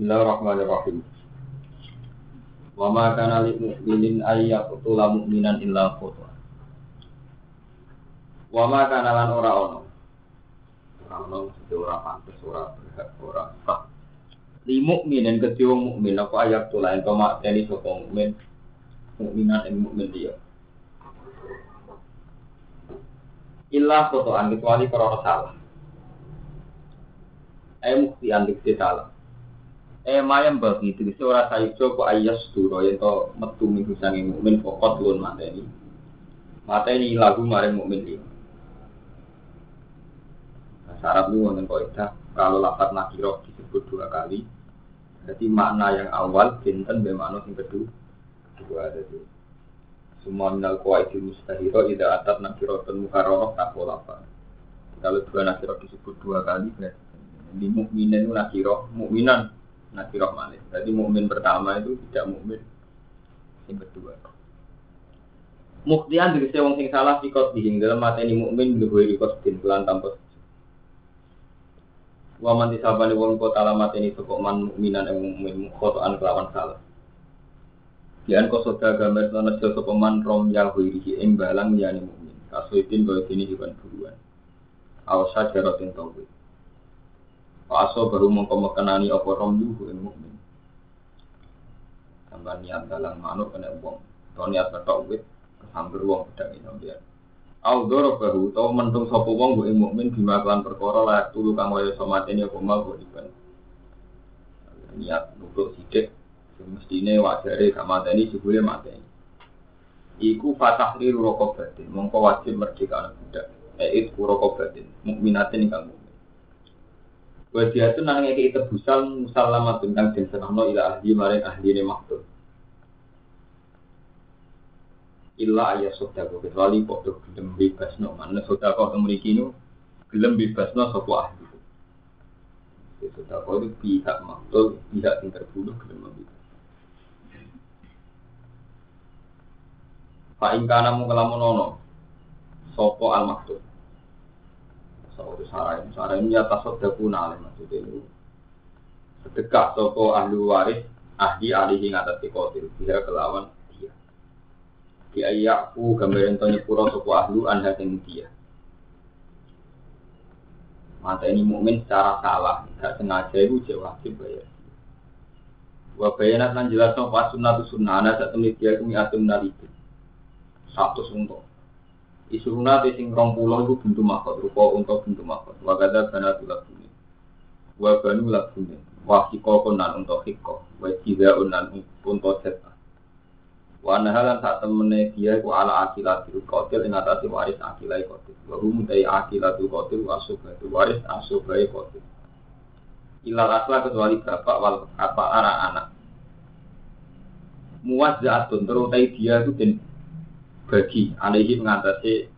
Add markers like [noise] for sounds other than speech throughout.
Bismillahirrahmanirrahim. Wa ma kana lil mu'minin ay yaqtula mu'minan illa khata. Wa ma kana lan ora ono. Ora ono mesti ora pantes ora berhak ora sah. Li mukminin kedhe wong mukmin apa ayat tula ento makteni sapa mukmin mukminan ing mukmin dia. Illa khotoan kecuali karena salah. Eh mukti antik salah. Eh mayam bagi itu bisa orang sayup kok ayas duro yang to metu minggu sangi mukmin pokot lun mata ini. Mata ini lagu maring mukmin ini. Syarat lu wonten kaidah kalau lapat nakiro disebut dua kali. Jadi makna yang awal binten be yang kedua. Kedua ada di semua minal kuwaiti mustahiro tidak atat nakirotun mukarroh tako lapat. Kalau dua nakiro disebut dua kali berarti di mukminin itu nakiro mukminan nakiroh manis. Jadi mukmin pertama itu tidak mukmin yang kedua. Muktian dari wong sing salah sikot dihing dalam mata ini mukmin lebih ikut din bulan tanpa Waman disabani wong kota alamat ini sokok man mukminan yang mukmin khotoan kelawan salah. Kian kosoda gambar sana sokok man rom yahwiri ing balang yani mukmin. Kasuitin kau ini hewan buruan. Awasa jarotin tauhid. Paso baru mengkomekenani apa rom yuhu yang mukmin. Tambah niat dalam manuk kena uang. Atau niat betok wit kesamber uang pedang ini dia. Audoro baru tau mentung sopo wong bu mukmin bima kelan perkara layak tulu kang waya somateni apa mal bu iban. Niat nutuk sidik mestine wajare gak mateni jebule mateni. Iku fatah liru rokok batin, mongko wajib merdeka anak budak. Eh, itu rokok batin, mukminatin kang Wajah itu nang ngeki tebusan musalamat tentang den serahno ila ahli maring ahli ne maktub. Illa ayah sodako kecuali podo gelem bebas no mana sodako memiliki nu gelem bebas no sopo ahli. Sodako itu pihak maktub pihak yang terbunuh gelem bebas. Pak ingkana mu kelamun ono sopo al maktub Saudi sarah ini sarah ini atas sedekuna maksudnya ini sedekah sopo ahli waris ahli ahli atas dikotil dia kelawan dia. Dia yakku gambaran tanya pura sopo ahlu anda yang dia. Mata ini mukmin secara salah tidak sengaja itu wajib bayar. Wa bayanat lan jelas pas sunnah sunnah ana sak dia kumi atum naliku satu suntuk Isuruna te sing rong pulau itu bentuk makot rupa untuk bentuk makot. Wagada bana tulak bumi. Wa banu lak bumi. Wa konan untuk hiko. Wa jida unan untuk seta. Wa nahalan saat temene dia ku ala akilah biru kotil ing atasi waris akilai kotil. Wa hum dari akilah biru kotil wa waris asubai kotil. Ilal asla kecuali bapak wal apa anak-anak. Muaz jatun terutai dia itu bagi alaihi mengatasi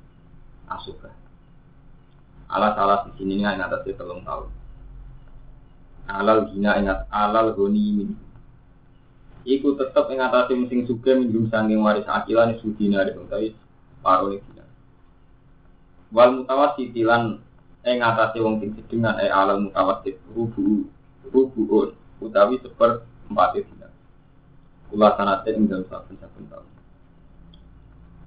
asuba. Alat alat di sini mengatasi telung tahun. Alal gina ingat alal goni min. Iku tetap mengatasi musim suka minum sangking waris akilan isu dina dari tapi paruh dina. Wal mutawasit tilan mengatasi wong sing sedengan eh alal mutawasit rubu rubuun utawi seper empat dina. Kula sanate ing dalam saben-saben tahun.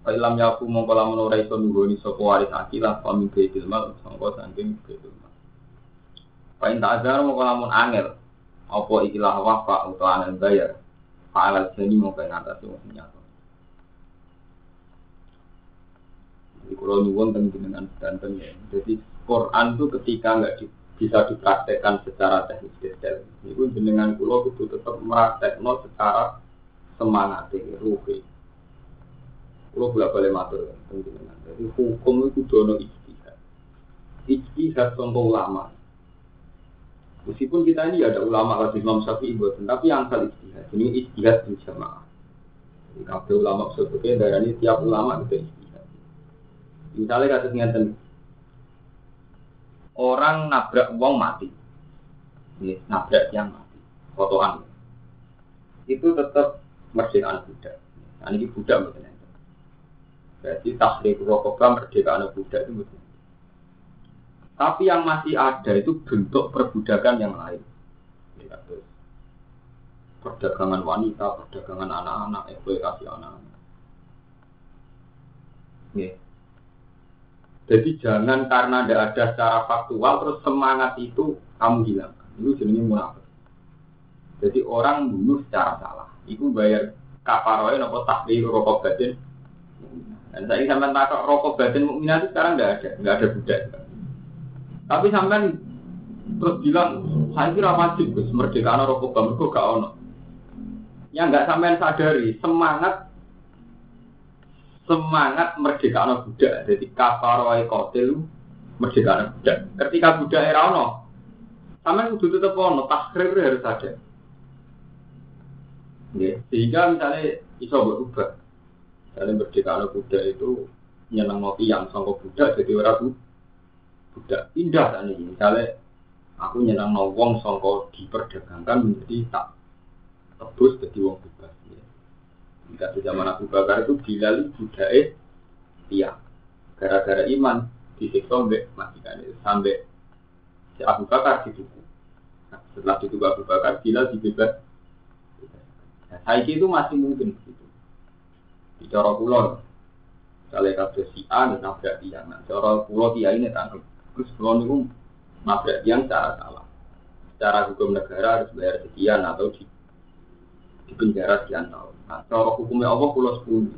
Ilam yaku mongko lamun ora iso nunggoni sapa waris akilah paming baitul mal sangka saking baitul mal. Pain tak azar mongko angel apa ikilah wafa utawa angel bayar. Fa'alal jani mongko ngatasi wong nyata. Jadi kalau nyuwun dengan danten ya. Jadi Quran itu ketika nggak di, bisa dipraktekkan secara teknis detail, itu jenengan kulo itu tetap meraktekno secara semangat, ruhi. Kalau bolak balik matur penjenengan. Jadi hukum itu dono ijtihad. Ijtihad contoh ulama. Meskipun kita ini ada ulama kalau Imam Syafi'i buat, tapi yang kali ijtihad. Ini ijtihad di jamaah. Kabel ulama sebetulnya darah ini tiap ulama itu ijtihad. Misalnya kata ngeten, orang nabrak uang mati, ini nabrak yang mati, fotoan, itu tetap merdeka budak. Nah, ini budak misalnya. Jadi tahrir rokokah merdeka budak itu betul. Tapi yang masih ada itu bentuk perbudakan yang lain. Ya, perdagangan wanita, perdagangan anak-anak, eksploitasi anak-anak. Yeah. Jadi jangan karena tidak ada secara faktual terus semangat itu kamu hilangkan. Itu jenisnya munafik. Jadi orang bunuh secara salah. Itu bayar kafaroy nopo takdir rokok batin. Dan saya sampai takut rokok batin mukminah itu sekarang nggak ada, nggak ada budak. Tapi sampai terus bilang saya kira wajib Gus merdeka rokok batin gak ono. Yang nggak sampai sadari semangat semangat merdeka anak budak. Jadi kafaroi kotil merdeka anak budak. Ketika budak era ono, sama kudu tetap ono, takrir harus ada. Ya, sehingga misalnya iso berubah. Misalnya merdeka anak budak itu nyenang ngopi yang sangka budak jadi orang budak indah kan ini. Misalnya aku nyenang wong sangka diperdagangkan menjadi tak tebus jadi wong bebas. Jika di zaman Abu Bakar itu Bilal budaya tiang. Gara-gara iman disiksa sampai matikan itu sampai si Abu Bakar dituku. Nah, setelah dituku Abu Bakar Bilal dibebas. Nah, itu masih mungkin begitu. Di cara pulau, misalnya kasus si A nabrak tiang. Nah, cara pulau tiang ini tangkap. Terus pulau itu nabrak tiang secara salah. Secara hukum negara harus bayar sekian atau di, di penjara sekian tahun. Nah, cara hukumnya Allah pulau sepuluh.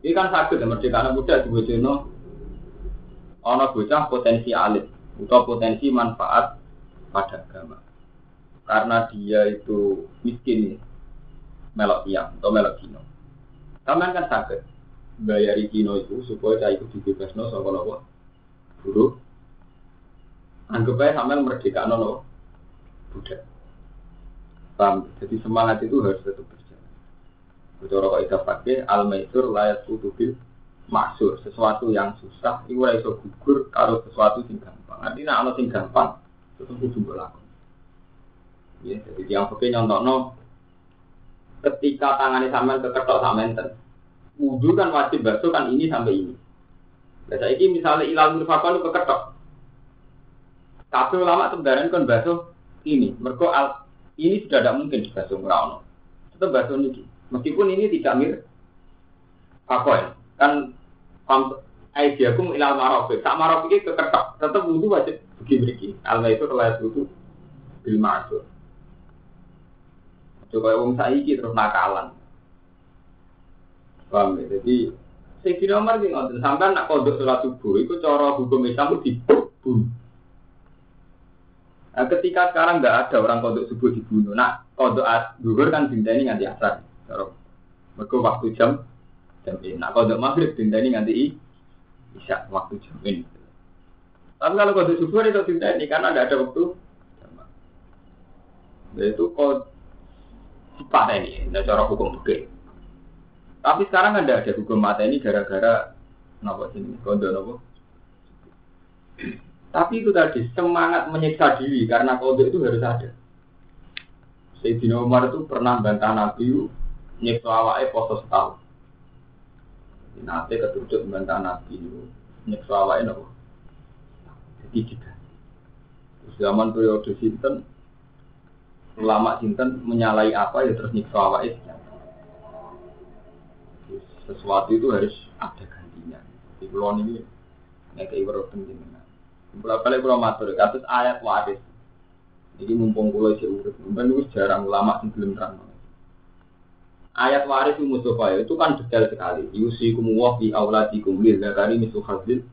Ini kan sakit ya merdeka anak muda di Bojono. Ono bocah potensi alit atau potensi manfaat pada agama. Karena dia itu miskin melok tiang atau melok dino. Kamu kan sakit bayari dino itu supaya saya itu dibebasno sama nopo buruh. Anggap aja sampai merdeka nopo budak. Paham? Jadi semangat itu harus tetap Bicara kok itu pakai al maisur layak tutubil maksur sesuatu yang susah itu iso gugur kalau sesuatu sing gampang. Artinya kalau sing gampang itu kudu berlaku. Ya, jadi yang pakai no ketika tangannya sampean keketok samenten wudhu kan wajib basuh kan ini sampai ini. Saya ini misalnya ilal mirfakon itu keketok. Tapi ulama sebenarnya kan basuh ini. Mereka al ini sudah tidak mungkin dibasuh merawat. Tetap basuh ini. Meskipun ini tidak mirip apa? Kan aidiakum ilal marofik. Tak marofik itu keketak. Tetap wudhu wajib begini-begini. Alma itu terlihat wudhu bil. Coba wong saiki terus nakalan. Paham ya? Jadi Sayyidina Umar ini ngotot sampai nak kodok sholat subuh itu cara hukum Islam dibunuh. Nah, ketika sekarang nggak ada orang kodok subuh dibunuh, nah kodok duhur kan ini nganti asar. Mereka waktu jam jam ini. Nah kalau maghrib ini nanti bisa waktu jam ini. Tapi kalau kode subuh itu tinta ini karena tidak ada waktu. Nah, itu sifat ini, tidak cara hukum oke. Tapi sekarang ada ada hukum mata ini gara-gara nopo sini kode nopo. Tapi itu tadi semangat menyiksa diri karena kode itu harus ada. Sayyidina Umar itu pernah bantah Nabi nyekso awake poso setahun. Nanti ketujuh membantah Nabi nyekso awake nopo. Jadi tiga. Zaman periode sinten ulama sinten menyalai apa ya terus nyekso awake sesuatu itu harus ada gantinya. Di pulau ini nek ibarat penting. Pulau kali pulau matur, kasus ayat waris. Jadi mumpung pulau si urut, mungkin jarang ulama sing belum terang ayat waris Mustafa itu kan detail sekali. Yusi kumuwah di auladikum lil zakari misu khazil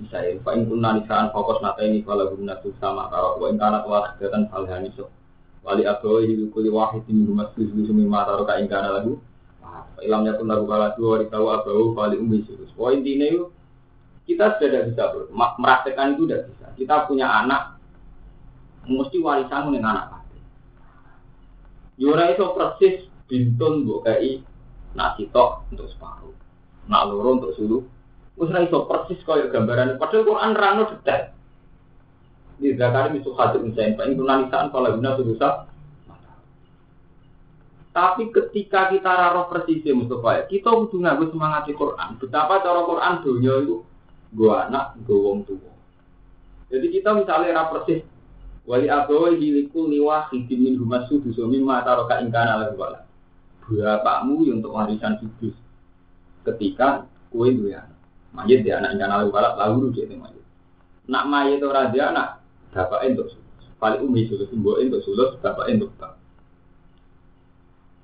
bisa ya. Fa in kunna nisaan fokus nata ini kalau guna sama kalau wa in kanat wahidatan falhani so. Wali wahid min rumah susu sumi mata roka kana lagu. Ilamnya pun lagu kala dua hari tahu abawu wali umi sus. Wah intinya itu kita sudah tidak bisa. Merasakan itu tidak bisa. Kita punya anak mesti warisan dengan anak. Yura itu persis bintun mbok kai nasi tok untuk separuh. Nak loro untuk sulu. Wis ra iso persis kaya gambaran padahal Quran rano detail. Di zakari misu hadis misalnya, Pak Ibu Nanisaan kalau guna berusaha tapi ketika kita raro persis ya Mustafa, kita butuh ngaku semangat Quran. Betapa cara Quran dunia itu gua anak, gua wong tua. Jadi kita misalnya raro persis Wali abawi hiliku liwa hidim min humas sudus mimma taroka ingkana lahu wala. Bapakmu yang untuk warisan sudus. Ketika kue duwe anak. Mayit dia anak ingkana lahu wala lalu dia itu mayit. Nak mayit ora dia anak bapak untuk sulus. Paling umi sulus, mbok untuk sulus, bapak untuk bap.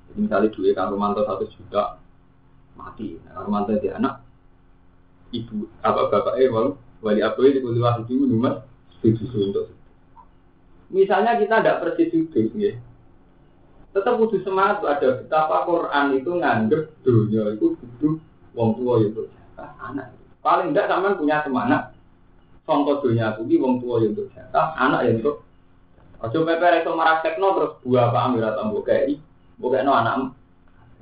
Jadi misalnya duit kang Romanto satu juta mati. Nah, Romanto dia anak ibu apa bapak eh wali wali abawi di kuliah itu nomor tujuh untuk Misalnya kita tidak persis sudut, ya. tetap butuh semangat ada betapa Quran itu nganggep dunia itu butuh wong tua itu anak. Paling tidak sama punya semangat. Contoh dunia aku wong tua itu jatah, anak yang itu. Ojo pepe itu tekno terus buah apa ambil atau bukai, bukai no anak.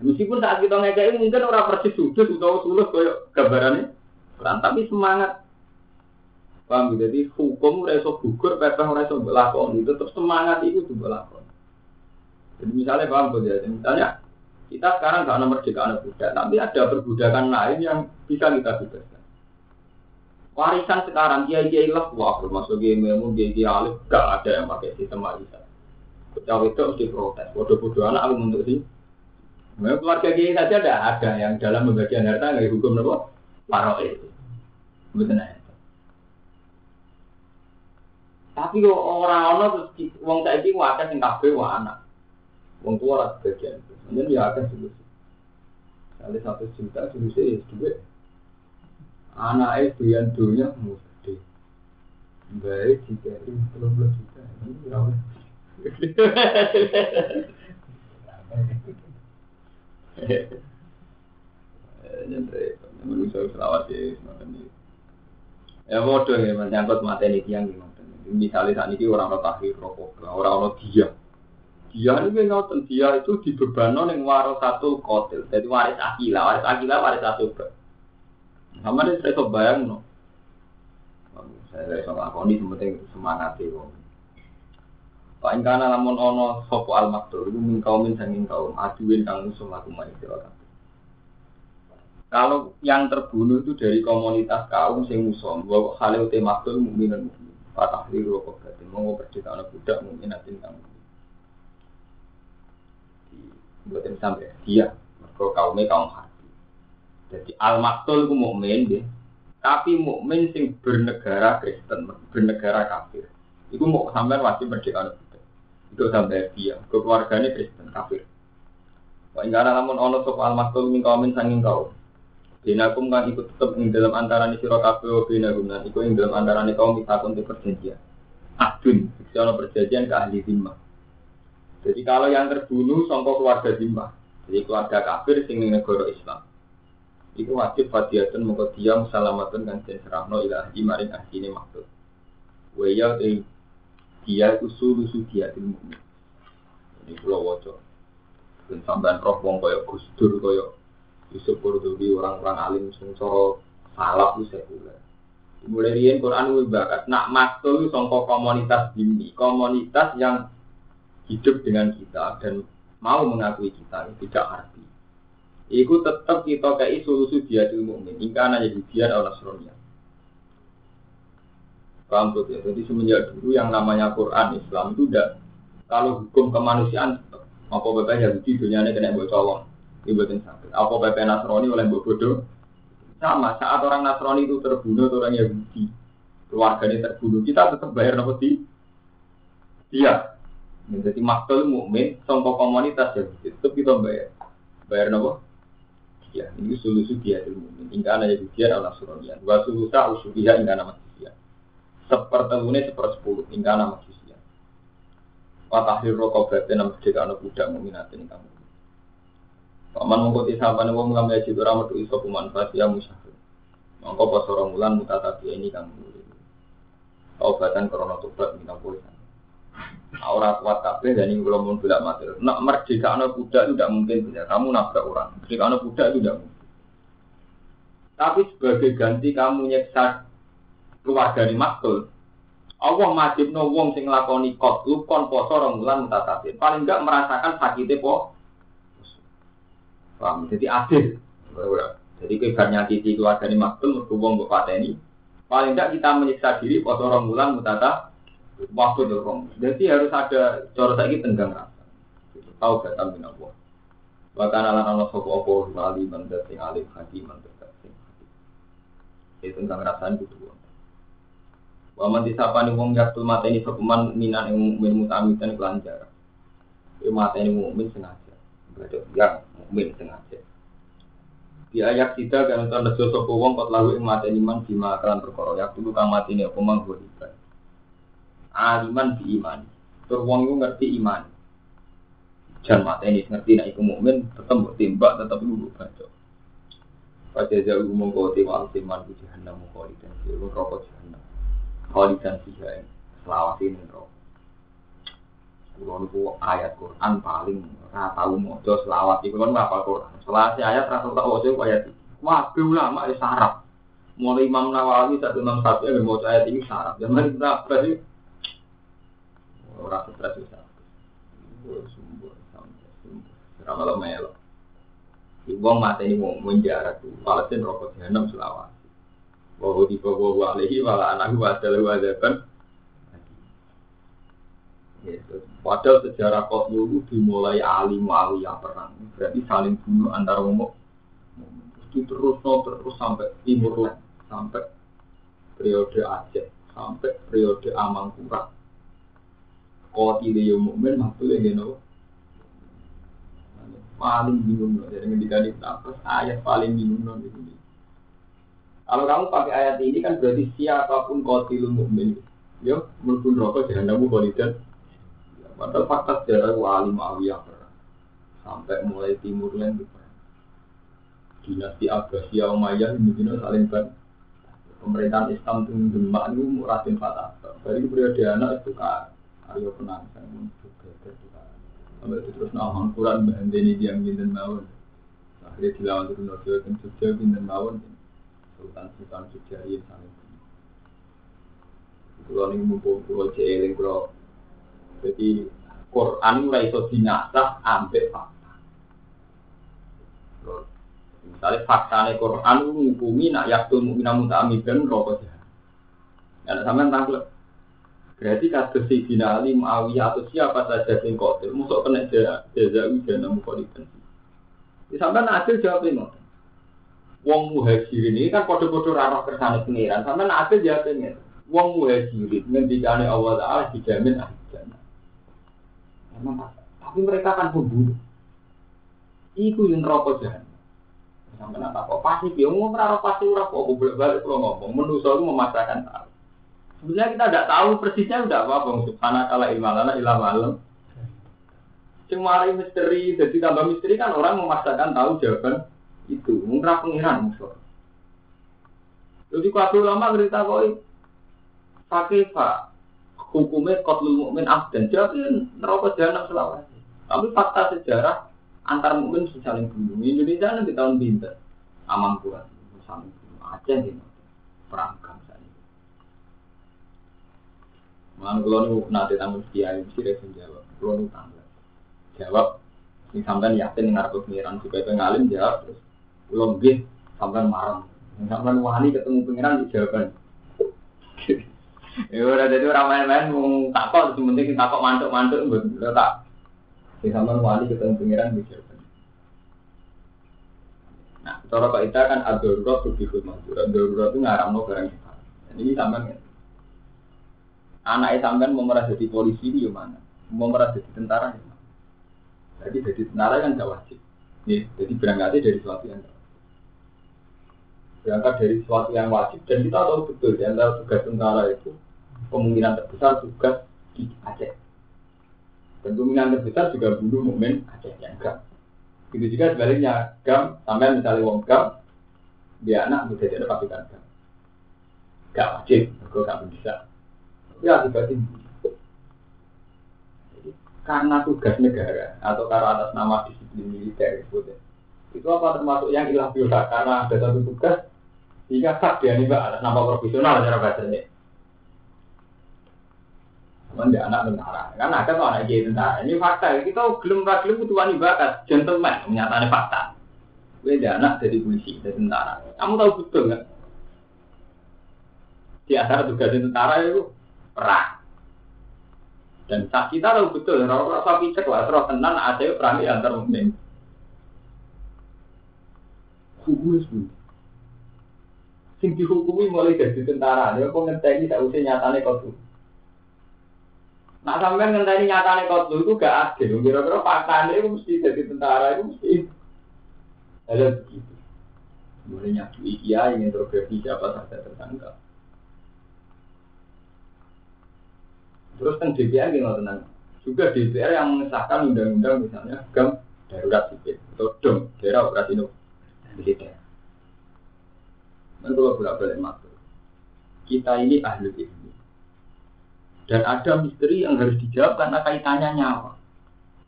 Meskipun saat kita ngekei mungkin orang persis sudut atau sulus koyo gambarannya, tapi semangat Paham? Jadi hukum ora iso gugur, pepeh ora iso itu tetap semangat itu tuh lakon. Jadi misalnya paham ya? Misalnya kita sekarang gak nomor anak budak, tapi ada perbudakan lain yang bisa kita bebaskan. Warisan sekarang dia dia lah, wah termasuk game dia dia alif, gak ada yang pakai sistem warisan. Kecawe itu mesti protes, bodoh-bodoh anak aku untuk sih. Memang keluarga kiai saja ada ada yang dalam pembagian harta nggak hukum nopo paro itu. Betul tapi kok orang ono terus wong saiki ku akeh sing kabeh wa anak. Wong tua lah sebagian. Ini ya akeh sih. Kali satu juta solusi ya duit. Anak itu yang dunia mesti. Baik jika ini belum belum juta. Ini ya. Nyentrik, menurut saya selawat ya, semacam ini. Ya ya, menyangkut materi tiang misalnya saat ini orang orang tahir rokok, orang orang dia, ini dia itu dibebankan yang waris satu kotil, jadi waris akila, waris akila waris satu. Sama dia saya bayang no. Saya bisa ngakoni sementing semangat itu. Pak Ingkana lamun ono sopo al maktur itu min min sanging kaum aduin kang musuh aku Kalau yang terbunuh itu dari komunitas kaum sing musuh, bahwa halil temaktul mukminin mukmin. Fatah liru berarti mau berdita anak budak mungkin nanti kamu. Buatin sampai dia, mereka kaumnya kaum hati. Jadi al maktul itu mukmin deh, tapi mukmin sing bernegara Kristen, bernegara kafir. Itu mau sampai wajib merdeka budak. Itu sampai dia, keluarganya Kristen kafir. Wah, enggak ada namun ono sop al maktul min kaumin sanging kaum. Binakum kan ikut tetap ing dalam antara ni siro kafe wa binakum dan ikut ing dalam antara ni kaum kita untuk perjanjian. Adun, kalau perjanjian ke ahli zimmah. Jadi kalau yang terbunuh songkok keluarga zimmah, jadi keluarga kafir sing negara Islam, itu wajib fadiatun mongko dia musalamatun kan den serahno maring ahli ini maksud. Waya eh dia usul usul dia ilmu. Ini pulau wajib. Dan sampean roh wong koyok gusdur koyok Yusuf orang-orang alim sungsoro salaf itu sekuler. Mulai rian Quran itu bakat. Nak maktul songko komunitas ini, komunitas yang hidup dengan kita dan mau mengakui kita tidak arti. Iku tetap kita kayak solusi dia di mukmin. Ingkana jadi dia Allah Nasronia. Paham ya? Jadi semenjak dulu yang namanya Quran Islam itu udah kalau hukum kemanusiaan apa bapak Yahudi dunia ini kena bocor Ibatin sakit. Apa PP Nasrani oleh Mbak Bodoh? Sama, saat orang Nasrani itu terbunuh orang Yahudi, keluarganya terbunuh, kita tetap bayar nopo di dia. Jadi maktul mukmin, sombong komunitas ya, tetap kita bayar. Bayar nopo? Ya, ini solusi dia mukmin. Hingga Yahudi adalah Nasrani. Dua solusi usuliah hingga nama dia. Sepertemunya sepersepuluh hingga nama dia. Watahir berarti nama jika anak budak mukminatin kamu. Paman mengkuti sahabat wong lam yajid ora metu iso kumanfaat ya musyafir. Mongko pas ora mulan mutatabi ini mulih. Obatan korona tobat minta pulisan. Ora kuat kabeh dan ini belum pun bilang mati. Nak merdeka anak budak itu tidak mungkin bisa. Kamu nabrak orang. Merdeka anak budak itu tidak mungkin. Tapi sebagai ganti kamu nyeksa keluarga ini maktul. Allah wajib no wong sing lakoni kot lu kon poso rong bulan mutatabi. Paling enggak merasakan sakitnya po Paham? Jadi adil. Jadi kebarnya nyakiti keluarga ini maktul, berhubung buat ini. Paling tidak kita menyiksa diri, pas orang bulan mutata, Waktu itu Jadi harus ada cara saya tenggang rasa. Tahu gak tahu Allah. Bahkan ala ala sopo opo wali mandat sing alim hati mandat hati. Itu tenggang rasaan itu. Waman disapa nih wong yaktul mata ini sopeman minan yang mukmin mutamitan kelanjar. Mata ini mukmin sengaja. Yang mukmin sengaja. Di ayat kita kan tanda sopo wong kot lalu yang mata iman bima kalan perkara yak dulu kang mati ini apa mang aliman di iman. Terus wong itu ngerti iman. Jangan mata ini ngerti nak iku mukmin tetap buat timbak tetap dulu baca. Pada jauh mongko tiwal timan ku jahanam mongko dan siru rokok jahanam. Khalidan fiha selawat ini rokok. Kulo niku ayat Quran paling ora tau maca selawat iku kan ngapal Quran. Selawat ayat ra tau tak waca ayat iki. Wah, ulama wis sarap. Mulai Imam Nawawi satu enam satu yang mau ayat ini sarap. Zaman kita berarti Orang stres bisa. Sumber sampai sumber. Ramal melo. Iwong mata ini mau menjarak tuh. Palestin rokok jahanam selawat. Bahwa di bawah alihi wala anak adalah wadaban. Gitu. Padahal sejarah kos dulu dimulai alim yang perang. Berarti saling bunuh antara umum. Itu terus no, terus sampai timur sampai periode Aceh, sampai periode Amangkurat Koti dia yang mukmin makhluk yang geno. Paling bingung loh. Jadi ketika di ayat paling bingung loh di sini. Kalau kamu pakai ayat ini kan berarti siapa pun kotilul mukmin. Yo, mulkun rokok jangan kamu kolidan. Padahal fakta sejarah wali ma'awiyah sampai mulai timur lain dinasti Abbasiyah Umayyah ini saling ban pemerintahan Islam itu demak itu muratin fatah dari periode anak itu kan ayo penang saya pun juga sampai itu terus nahon Quran ini dia binten mawon. Akhirnya dilawan turun nojo dan Jogja binten mawon Sultan Sultan Jogja ini saling kalau ini mumpung kalau jeeling kalau jadi Quran mulai iso dinasah ambek fakta. Misalnya fakta Quran menghubungi nak yaktul mu'minah muta'amidan rokok jahat. Ada sampean tangklep Berarti kasus Sayyidina Ali, Muawiyah atau siapa saja yang kotor, musuh kena jaza ujana mukholidan. Di sampai Nabil jawab ini. Wong muhajirin ini kan kode-kode rarah kersane pengiran. Sampai Nabil jawab ini. Wong muhajirin ngendikane Allah Taala dijamin ahli jannah. Tapi mereka kan pembunuh. Iku yang rokok jahat. Sampai nak apa pasti dia ngomong rarah pasti ora kok bolak balik kalau ngomong. Saya memaksakan tahu. Sebenarnya kita tidak tahu persisnya udah apa bang. Subhanahu taala ilmalana malam. Cuma misteri, jadi tambah misteri kan orang memaksakan tahu jawaban itu. Mungkin pengiran musuh. Jadi kalau ulama cerita koi, pakai pak hukumnya kotlul mukmin abdan. Jadi neraka jahanam selawat. Tapi fakta sejarah antar mukmin saling bunuh. Indonesia di tahun bintang, aman kuat, saling bunuh. Aceh ini perang Mana kalau nih nanti tamu kiai mesti dia jawab. Kalau nih tangga jawab. Ini sampai yakin dengan arah pengiran supaya pengalim jawab terus. Belum gih sampai marah. Sampai wani ketemu pengiran di jawaban. [laughs] Ya udah jadi orang main-main mau takut, penting takut mantuk-mantuk, betul tak. Di sampai wani ketemu pengiran di jawaban. Nah, cara Pak Ita kan ad-darurat tuh bihut mahdur. Ad-darurat itu ngaram no barang Ini sampai anak sampean mau merasa jadi polisi itu mana? Mau merasa jadi tentara ya mana? Jadi jadi tentara kan gak wajib. Ya, jadi berangkatnya dari sesuatu yang berangkat dari sesuatu yang wajib dan kita tahu betul ya antara tugas tentara itu kemungkinan terbesar tugas di Aceh. Dan kemungkinan terbesar juga bunuh momen Aceh yang gam. Itu juga sebaliknya gam sampai misalnya wong gam dia anak bisa jadi pasukan gam. Gak wajib, kok gak bisa ya tiba karena tugas negara atau karena atas nama disiplin militer itu itu apa termasuk yang ilah biasa karena ada satu tugas sehingga hak dia nih atas nama profesional cara bahasanya Cuman dia anak tentara, kan ada tuh anak jadi tentara. Ini fakta, kita gelem gelem butuh bakat, gentleman, menyatakan fakta. Gue dia anak jadi polisi, jadi tentara. Kamu tahu betul nggak? Di antara tugas tentara itu perang. Dan tak kita tahu betul, orang sapi cek lah, terus tenan ada perang antar mukmin. Hukum itu. Sing dihukumi mulai dari tentara, dia kok ngenteni tak usah nyatane kau tuh. Nah sampai ngenteni nyatane kau tuh itu gak adil. Kira-kira faktanya itu mesti jadi tentara itu mesti. Ada begitu. Mulai nyakui kiai introversi siapa saja tersangka. Terus kan DPR gimana tenang. Juga DPR yang mengesahkan undang-undang misalnya gam darurat sipil atau dom daerah operasi militer. Dan kalau bolak balik masuk, kita ini ahli ilmu. Dan ada misteri yang harus dijawab karena kaitannya nyawa.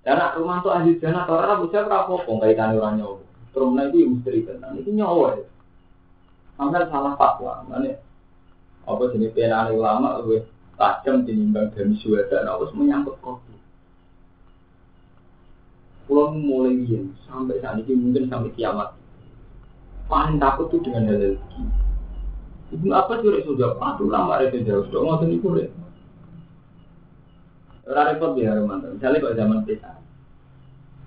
Karena rumah itu ahli jana atau orang bisa berapa pun kaitannya orang nyawa. Terus itu yang misteri tentang itu nyawa ya. Sampai salah fatwa, mana apa jenis pena ulama, gue tajam tinimbang dari suara harus menyangkut kopi. Pulau mulai yin sampai saat ini mungkin sampai kiamat. Paling takut tuh dengan hal hal Ibu apa sih sudah patuh lama itu jauh sudah nggak tahu itu repot ya Romanto. Misalnya kalau zaman kita,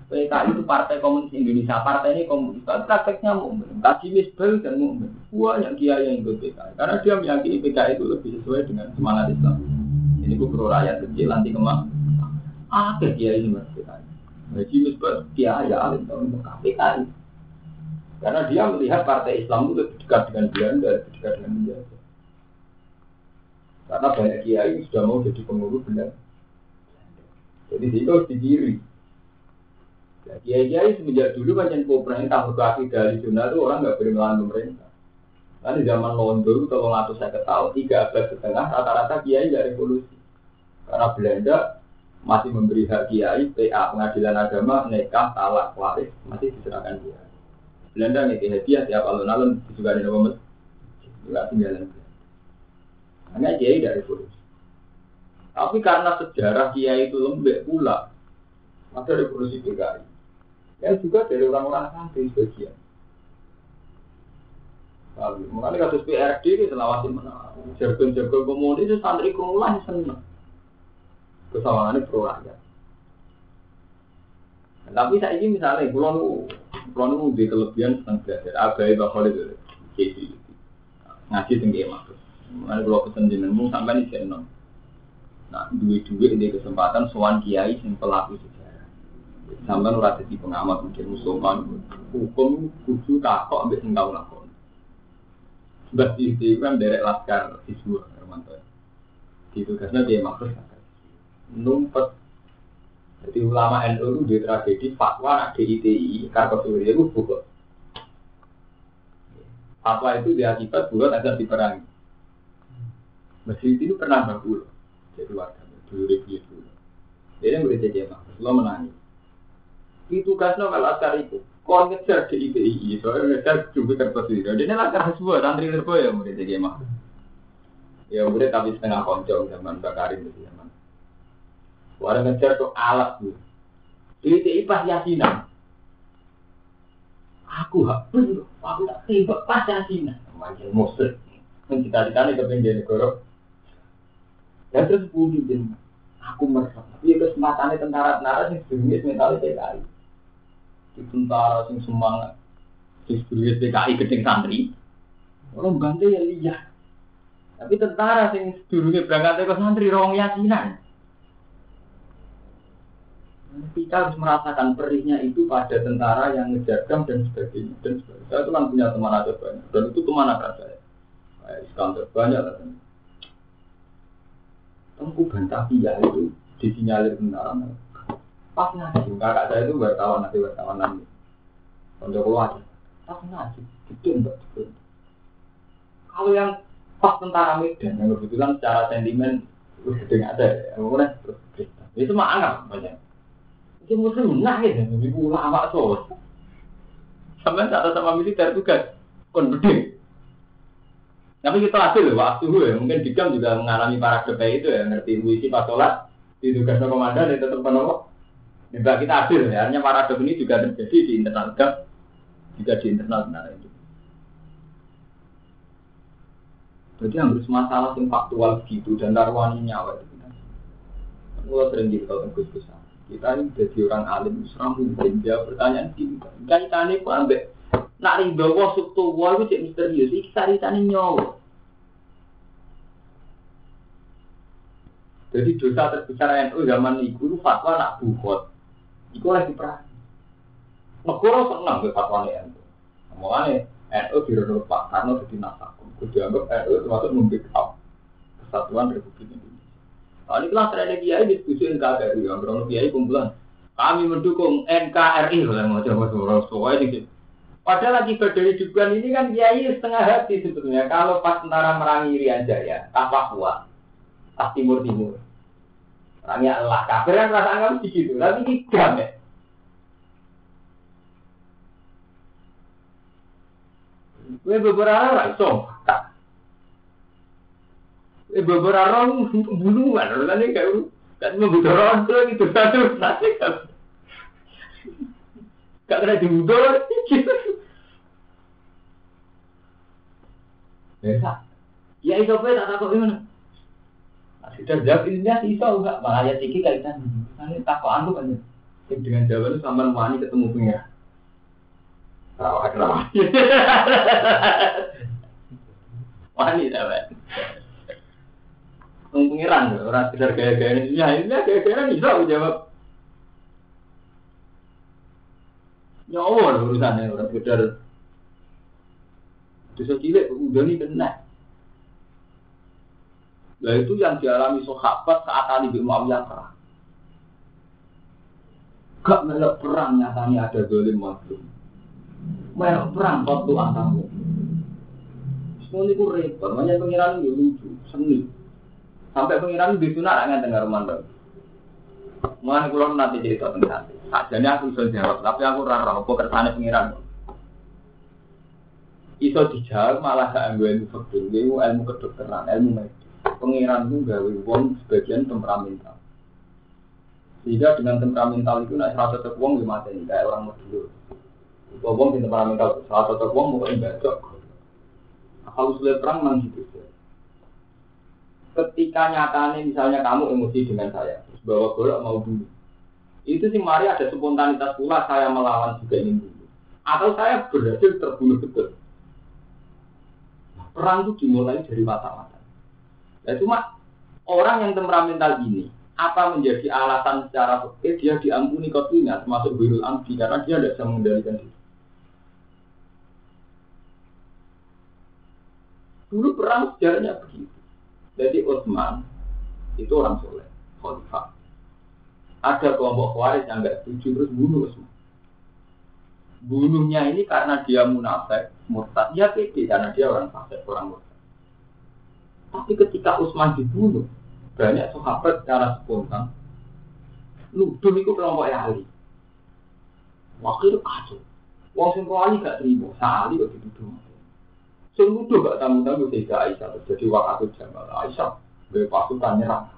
PKI itu Partai Komunis Indonesia. Partai ini komunis. Prakteknya mukmin. Kaji misbel dan mukmin. Banyak kiai yang ikut PKI. Karena dia meyakini PKI itu lebih sesuai dengan semangat Islam. Ini gue pro rakyat kecil nanti kemak. Ada kiai ini mas PKI. Kaji misbel kiai ya alim tahun PKI. Karena dia melihat partai Islam itu lebih dekat dengan Belanda, lebih dekat dengan dia. Karena banyak kiai sudah mau jadi pengurus Belanda. Jadi itu harus didiri. Ya, kiai-kiai semenjak dulu macam pemerintah berkaki dari zona itu orang nggak boleh melawan pemerintah. Kan di zaman Londo itu kalau ngatur saya tahun tiga abad setengah rata-rata kiai nggak revolusi. Karena Belanda masih memberi hak kiai, PA pengadilan agama, nekah, talak, waris masih diserahkan dia. Belanda nih hadiah tiap alun-alun juga di nomor juga tinggalan. Hanya kiai dari revolusi. Tapi karena sejarah kiai itu lembek pula, maka revolusi PKI yang juga dari orang-orang santri sebagian. Makanya kasus PRD ini selawati mana? Jargon-jargon komunis itu santri kerumunan seneng. Kesawangannya pro rakyat. Tapi saya ini misalnya, pulau pulau di kelebihan senang belajar. Abai bakal itu, jadi ngaji tinggi maksud. Makanya kalau pesen jenengmu sampai di channel. Nah, duit-duit di kesempatan soan kiai yang pelaku sampai ora di pengamat mungkin musulman hukum kudu takok ambek sing tau lakon. Sebab itu kan derek laskar siswa Hermanto. Ditugasnya dia maksud numpet. Jadi ulama NU itu di tragedi fatwa nak DITI Kartosuria itu buka fatwa itu diakibat bulat agar diperangi Masjid itu pernah bagus jadi warga dulu review dulu jadi yang jadi maksud lo menangis itu kasno kalau askar itu. Kau ngejar di IPI, soalnya ngejar juga kertas itu. Dia lakar semua, santri terbaik ya murid jadi mah. Ya murid tapi setengah koncong zaman Bakarin itu zaman. Warna ngejar tuh alat tuh. Di IPI pas yasinan. Aku hapus, aku tak tembak pas yasinan. Macam musuh. Mencita-citanya ke pinggir negara. Dan terus budi aku merasa. Tapi kesempatannya tentara-tentara yang sebelumnya mentalnya di tentara sing semangat di studio PKI gedeng santri orang bantu ya lihat tapi tentara sing sedurunge berangkat ke santri rawang yakinan kita harus merasakan perihnya itu pada tentara yang ngejarkan dan sebagainya dan sebagainya. Saya itu kan punya teman ada banyak dan itu ke mana kan saya? Kayak Iskandar banyak lah. Tengku bantah dia itu disinyalir tentara Pas ngaji, kakak saya itu wartawan nanti wartawan nanti. Untuk keluar, pas ngaji, itu enggak betul. Kalau yang pas tentara Medan yang kebetulan secara sentimen gede nggak ada, ya, kemudian terus itu mah anggap banyak. Itu muslim nah ya, ibu ulama so. Sampai saat sama militer tugas kon gede. Tapi kita hasil waktu ya, mungkin Dikam juga mengalami para itu ya, ngerti puisi pas sholat, di tugas komandan, itu tetap penolong. Mbak kita adil ya, hanya paradok ini juga terjadi di internal GAP, juga di internal benar itu. Jadi harus masalah yang faktual begitu dan taruhan nyawa itu kita. Mulai sering gitu kalau gus gus kita ini jadi orang alim, seram mungkin jawab pertanyaan gini. Kaitannya kok ambek nak ridho wa suktu wa itu cek misterius. Iki caritane nyawa. Jadi dosa terbesar NU zaman itu fatwa nak bukhot. Iku lagi perang. Negara senang ke fatwa NU. Mulane NU direnut Pak Karno jadi nasakum. Kudu dianggap NU termasuk membackup kesatuan Republik Indonesia. Nah, ini kelas ada kiai diskusi NKRI, yang berapa kiai kumpulan. Kami mendukung NKRI, kalau mau coba suara suara ini. Padahal lagi berdiri juga ini kan kiai setengah hati sebetulnya. Kalau pas tentara merangi Irian Jaya, Papua, tak Timur Timur. Merangi Allah, kafir kan rasa anggap begitu, tapi ini gam ya. Gue beberapa orang, so, Eh beberapa orang bunuhan, orang ini kayak kan membunuh orang itu gitu satu nanti kan. Gak kena dibunuh, Ya, ya itu apa tak takut gimana? Sudah jawab dia iso enggak malah ya tiki kaitan. Nanti takut anu kan ya. Dengan jawaban sama wani ketemu punya. Tahu ada [laughs] Wani dapat pengiran orang sekedar gaya-gaya ini. Ya ini gaya-gaya bisa aku jawab. Nyawa urusannya. Orang sekedar dosa cilik udah nih kena Nah itu yang dialami sahabat saat Ali bin Muawiyah perang. Gak melok perang nyatanya ada dolim mazlum. Melok perang waktu antamu. Semua itu repot, makanya pengiran itu lucu, seni. Sampai pengiran di sunat nggak dengar rumah dong. Mulai kulo nanti cerita tentang Jadi aku bisa jawab, tapi aku rara apa kersane pengiran. Iso dijawab malah gak ambil ilmu ilmu ilmu kedokteran, ilmu medis. Pengiran itu gawe wong sebagian temperamental. Sehingga dengan temperamental itu naik rasa cocok wong lima ini kayak orang dulu. Itu wong di temperamental, salah cocok wong mau ibadah. Kalau sudah perang memang gitu ketika nyatanya misalnya kamu emosi dengan saya, bawa golok mau dulu. Itu sih mari ada spontanitas pula saya melawan juga ingin dulu. Atau saya berhasil terbunuh betul. Nah, perang itu dimulai dari mata-mata. Ya cuma orang yang temperamental ini apa menjadi alasan secara fikih dia diampuni kotinya termasuk birul amdi karena dia tidak bisa mengendalikan diri. Dulu perang sejarahnya begitu. Jadi Utsman itu orang soleh, khalifah. Ada kelompok khawarij yang nggak setuju terus bunuh Utsman. Bunuhnya ini karena dia munafik, murtad. Ya pede karena dia orang fasik, orang murtad. Tapi ketika Utsman dibunuh, banyak sahabat secara spontan nuduh itu kelompok Ali. Waktu itu kacau. Wong sing Ali gak terima, Ali kok dituduh. Sing nuduh gak tamu-tamu tidak Aisyah terjadi waktu Jamal Aisyah dari pasukan nyerang.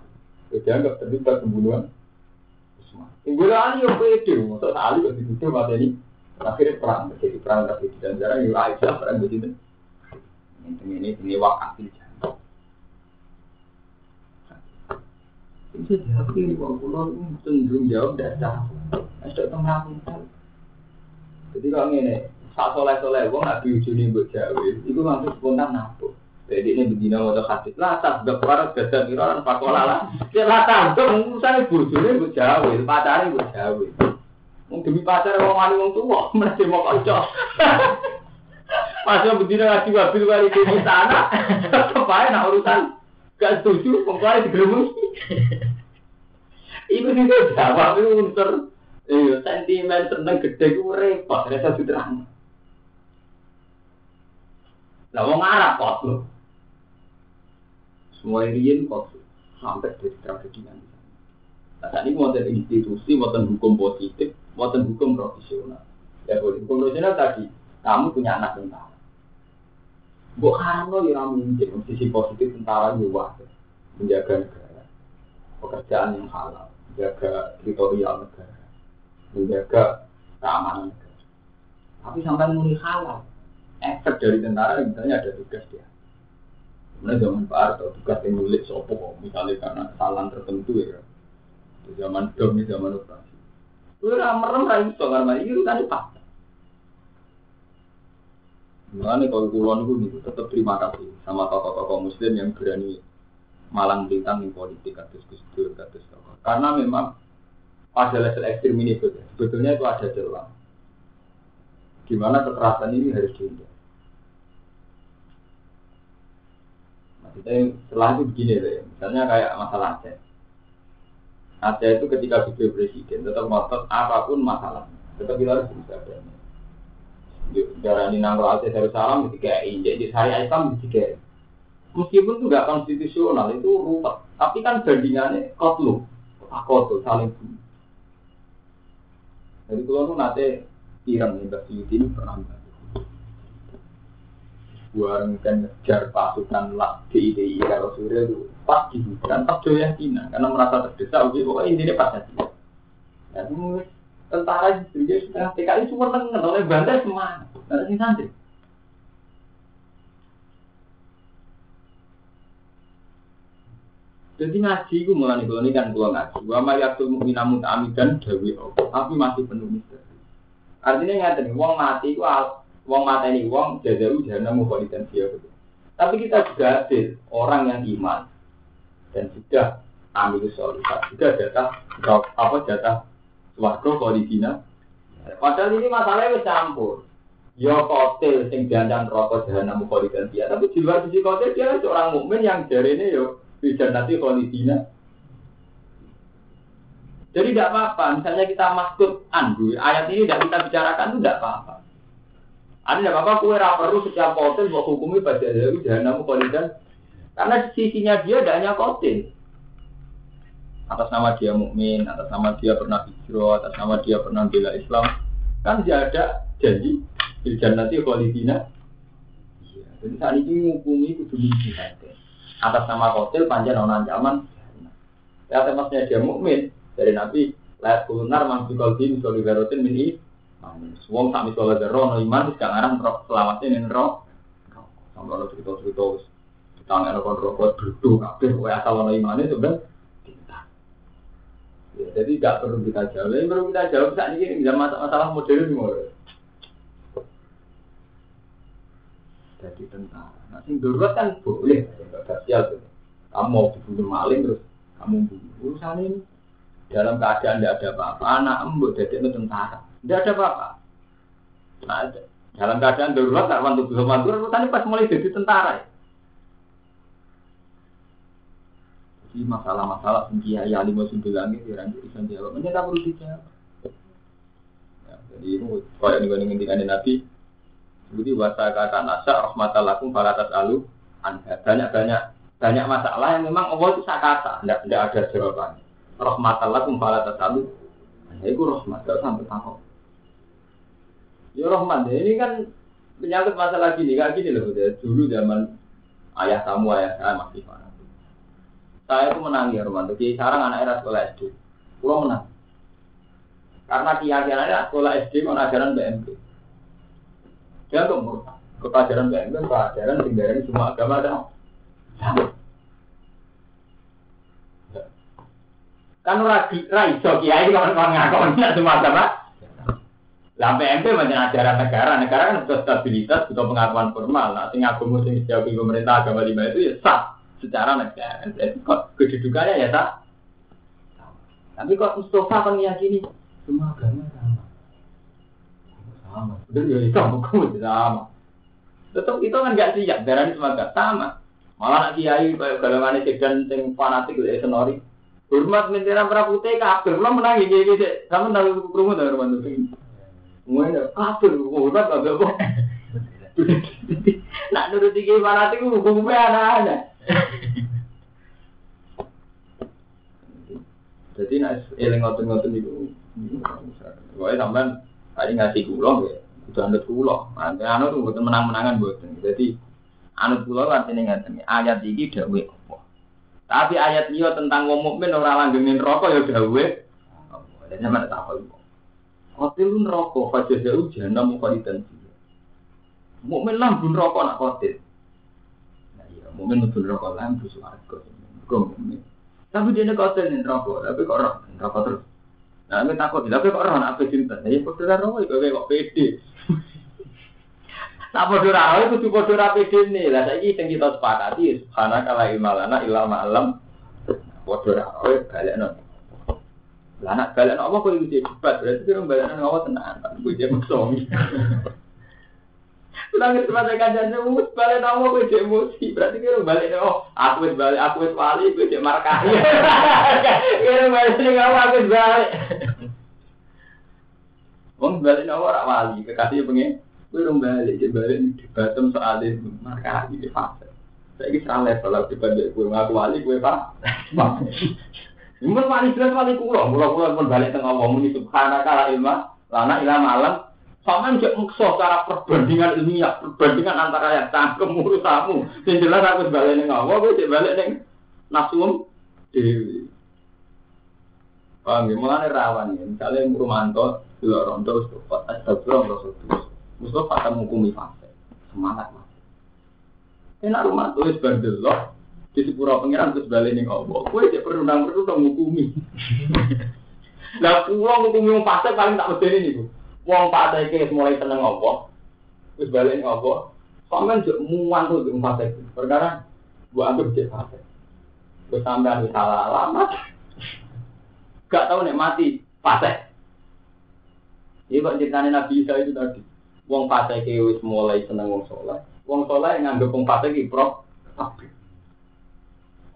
Dia anggap terlibat pembunuhan. Tinggal Ali yang pede, maksud Ali kok dituduh mati ini. Akhirnya perang, jadi perang tapi dan jarang Aisyah perang begitu. Ini ini ini wakil Jamal. Jawab ini, wong pulau cenderung jawab dasar. Ada tengah Jadi kalau ini, Sak soleh soleh, wong nak diujuni buat jawa, itu langsung spontan nabu. Jadi ini begini mau hadis lah, tak gak parah gada miroran pakola lah. Ya lah urusan buat jawa, pacarnya buat jawa. Wong demi pacar wong wani wong tua, [laughs] mana mau kocok. [laughs] Pas yang begini ngaji wabil kali di sana, tetap [laughs] aja nak urusan gak setuju, wong kali digeremus. [laughs] Iku sih jawab itu unsur Eh, sentimen seneng gede ku repot, rasa sudah. Lah wong Arab kok lho. Semua riyen kok sampai dari tragedi nanti. Nah, tadi mau institusi, mau hukum positif, mau hukum profesional. Ya hukum profesional tadi, kamu punya anak tentara. Buk haram lo yang mungkin sisi positif tentara juga menjaga negara, pekerjaan yang halal, menjaga teritorial negara, menjaga keamanan negara. Tapi sampai muni halal, efek dari tentara misalnya ada tugas dia. Kemudian zaman Pak Harto tugas yang nulis sopo misalnya karena kesalahan tertentu ya. zaman dom zaman operasi. Gue merem ra iso karena ini urusan fakta. Mulane kalau kulon itu tetap terima kasih sama tokoh-tokoh muslim yang berani malang bintang di politik kados Gus Dur kados. Karena memang pada level ekstrim ini sebetulnya itu ada celah. Gimana kekerasan ini harus dihindari. Maksudnya setelah itu begini deh, misalnya kayak masalah Aceh. Aceh itu ketika video presiden tetap ngotot apa pun masalah, tetap kita harus berusaha darah ini nangro aja dari salam ketika injek di hari Islam tiga meskipun itu nggak konstitusional itu ruwet. Tapi kan bandingannya kotlu kotu saling bunuh jadi kalau itu nanti pirang nih Mbak ini pernah buang kan ngejar pasukan lah DIDI kalau surya itu pas di hutan pas Cina karena merasa terdesak oke pokoknya intinya pas aja. Ya tentara juga setengah TKI cuma tengen oleh bantai semua ada santri Jadi ngaji itu mulai kalau ini kan gua ngaji. Gua mau yakul mukminamu amidan dawi tapi masih penuh misteri. Artinya nggak nih, uang mati itu uang mati ini uang mau kualitas dia gitu. Tapi kita juga hadir orang yang iman dan sudah ambil solidat juga jatah apa jatah Warga kolidina. Padahal ini masalahnya campur. Ya kotil sing diandang rokok jahanam kholidan dia. Tapi di luar sisi kotil dia seorang mukmin yang jari ini yo bisa nanti kolidina. Jadi tidak apa-apa. Misalnya kita maksud andu, ayat ini tidak kita bicarakan itu tidak apa-apa. Ada tidak apa-apa. Kue perlu setiap kotil buat hukumi pada dari jahanam kholidan. Karena sisinya dia tidak hanya kotil atas nama dia mukmin, atas nama dia pernah hijrah, atas nama dia pernah bela Islam, kan dia ada janji jangan nanti khalidina. Iya, jadi saat ini menghukumi itu demi. Atas nama hotel panjang non ancaman. Ya temasnya dia mukmin dari Nabi Lahat kulunar mang fikol di misal garotin mini Wong tak misal garo no iman Gak ngarang selamatnya ning roh Sampai lo cerita-cerita Tangan lo kon rokok Duduk kabeh Wah asal no iman itu kan Ya, jadi tidak perlu kita jawab. Yang perlu kita jawab saat ini bisa masalah, modern semua. Jadi tentang, nah sing darurat kan boleh, spesial tuh. Kamu mau dibunuh maling terus kamu bunuh. Urusan ini dalam keadaan tidak ada apa-apa. Anak embut jadi itu tentara, tidak ada apa-apa. Nah, dalam keadaan darurat, tak wantu belum wantu, urusan pas mulai jadi tentara. Ya. Jadi masalah-masalah sing kiai alim sing bilang itu orang jadi jawab. Ini tak perlu dijawab. Ya, jadi itu kayak nih ngendikan Nabi. Jadi wasa kata nasa rahmatalakum falatas alu anda banyak banyak banyak masalah yang memang Allah itu sakata, tidak tidak ada jawabannya. Rahmatalakum falatas alu. Nah, itu rahmat, gak sampai takut. Ya rahmat, ini kan menyangkut masalah gini, kayak gini loh. Dulu zaman ayah kamu, ayah saya masih mana. Saya itu menang ya Romanto. Kiai Sarang anak era sekolah SD. Pulau menang. Karena kiai anak sekolah SD mau ajaran BMP. Dia tuh murtad. Kepajaran BMP, pelajaran tinggalin semua agama ada. Kan lagi raiso kiai kan ngakon semua agama. Lah PMP macam ajaran negara, negara kan butuh stabilitas, butuh pengakuan formal. Nah, sing agama sing dijauhi pemerintah agama lima itu ya sah secara negara. Jadi kok kedudukannya ya tak. Tapi kok Mustafa kan meyakini semua agama sama. Sama. Ya itu kamu sama. Tetap itu kan nggak siap. Darah semua gak sama. Malah nak kiai kayak golongan sedan sing fanatik dari senori. Hormat mintiran prapute kafir. Belum menang iki iki. Kamu tahu krungu ta rumah itu. Ngono kafir hormat agak kok. [laughs] Nak nurut iki fanatik hukumnya anak-anak. Jadi nak eling ngoten-ngoten itu, pokoknya sampean tadi ngasih kulo ya, itu anut kulo. Nanti anut tuh bukan menang-menangan buatan. Jadi anut kulo artinya ngaten ayat ini dawe apa. Tapi ayat dia tentang wong mukmin ora langgengin rokok ya dawe. Dan sama tak apa itu. Kotil rokok, fajar jauh jangan mau kalidan Mukmin lambun rokok nak kotil. Nah iya, mukmin betul rokok lambun suarga. Tapi dia kotor nih rokok, tapi kok rokok terus. Nah, aku takut. Lah kok ora ana ape sinten? Ya kok [laughs] ora ono, kok kok pede. Lah podo ora ono, kudu podo ra pede ne. Lah saiki sing kita sepakati, ana kala imalana ila ma'lam. Podo ora ono, kale. Lah nak balekno apa kok iki cepet? Berarti kira mbalane ngawa tenan, kok iki mesti. Nangis semasa kajian mus balik nama gue cek emosi. Berarti kira balik oh aku wis balik aku wis wali gue cek markah. Kira balik nih kamu aku wis balik. Wong balik nama orang wali kekasih pengen. Gue dong balik cek balik di batem soal itu markah di fase. Saya ini salah lah dibanding gue ngaku wali gue pak. Mun wali jelas wali kulo, kulo kulo pun balik tengah wong ini subhanaka la ilma lana ilma alam Paman cek mukso cara perbandingan ilmiah, perbandingan antara yang cangkem urus kamu. Yang jelas aku balik neng gue cek balik neng nasum dewi. Paham ya? Mulanya rawan ya. Misalnya Murumanto, dua rondo, Mustafa, Astagfirullah, Rasulullah. Mustafa akan menghukumi fase. Semangat mas. Enak rumah tuh, loh. Di sepura pengiran terus balik neng awal. Gue cek perundang-perundang menghukumi. Nah, [laughs] pulang menghukumi fase paling tak betul ini, gue. Wong Pak Teke mulai seneng apa? Terus balik apa? Sampeyan juk muan tuh di Pak Teke. Perkara gua anggap cek fase. Terus sampean salah alamat. Gak tahu nek mati fase. Ini kok ceritanya Nabi Isa itu tadi. Wong fase wis mulai seneng wong soleh. Wong soleh nganggep wong fase ki pro.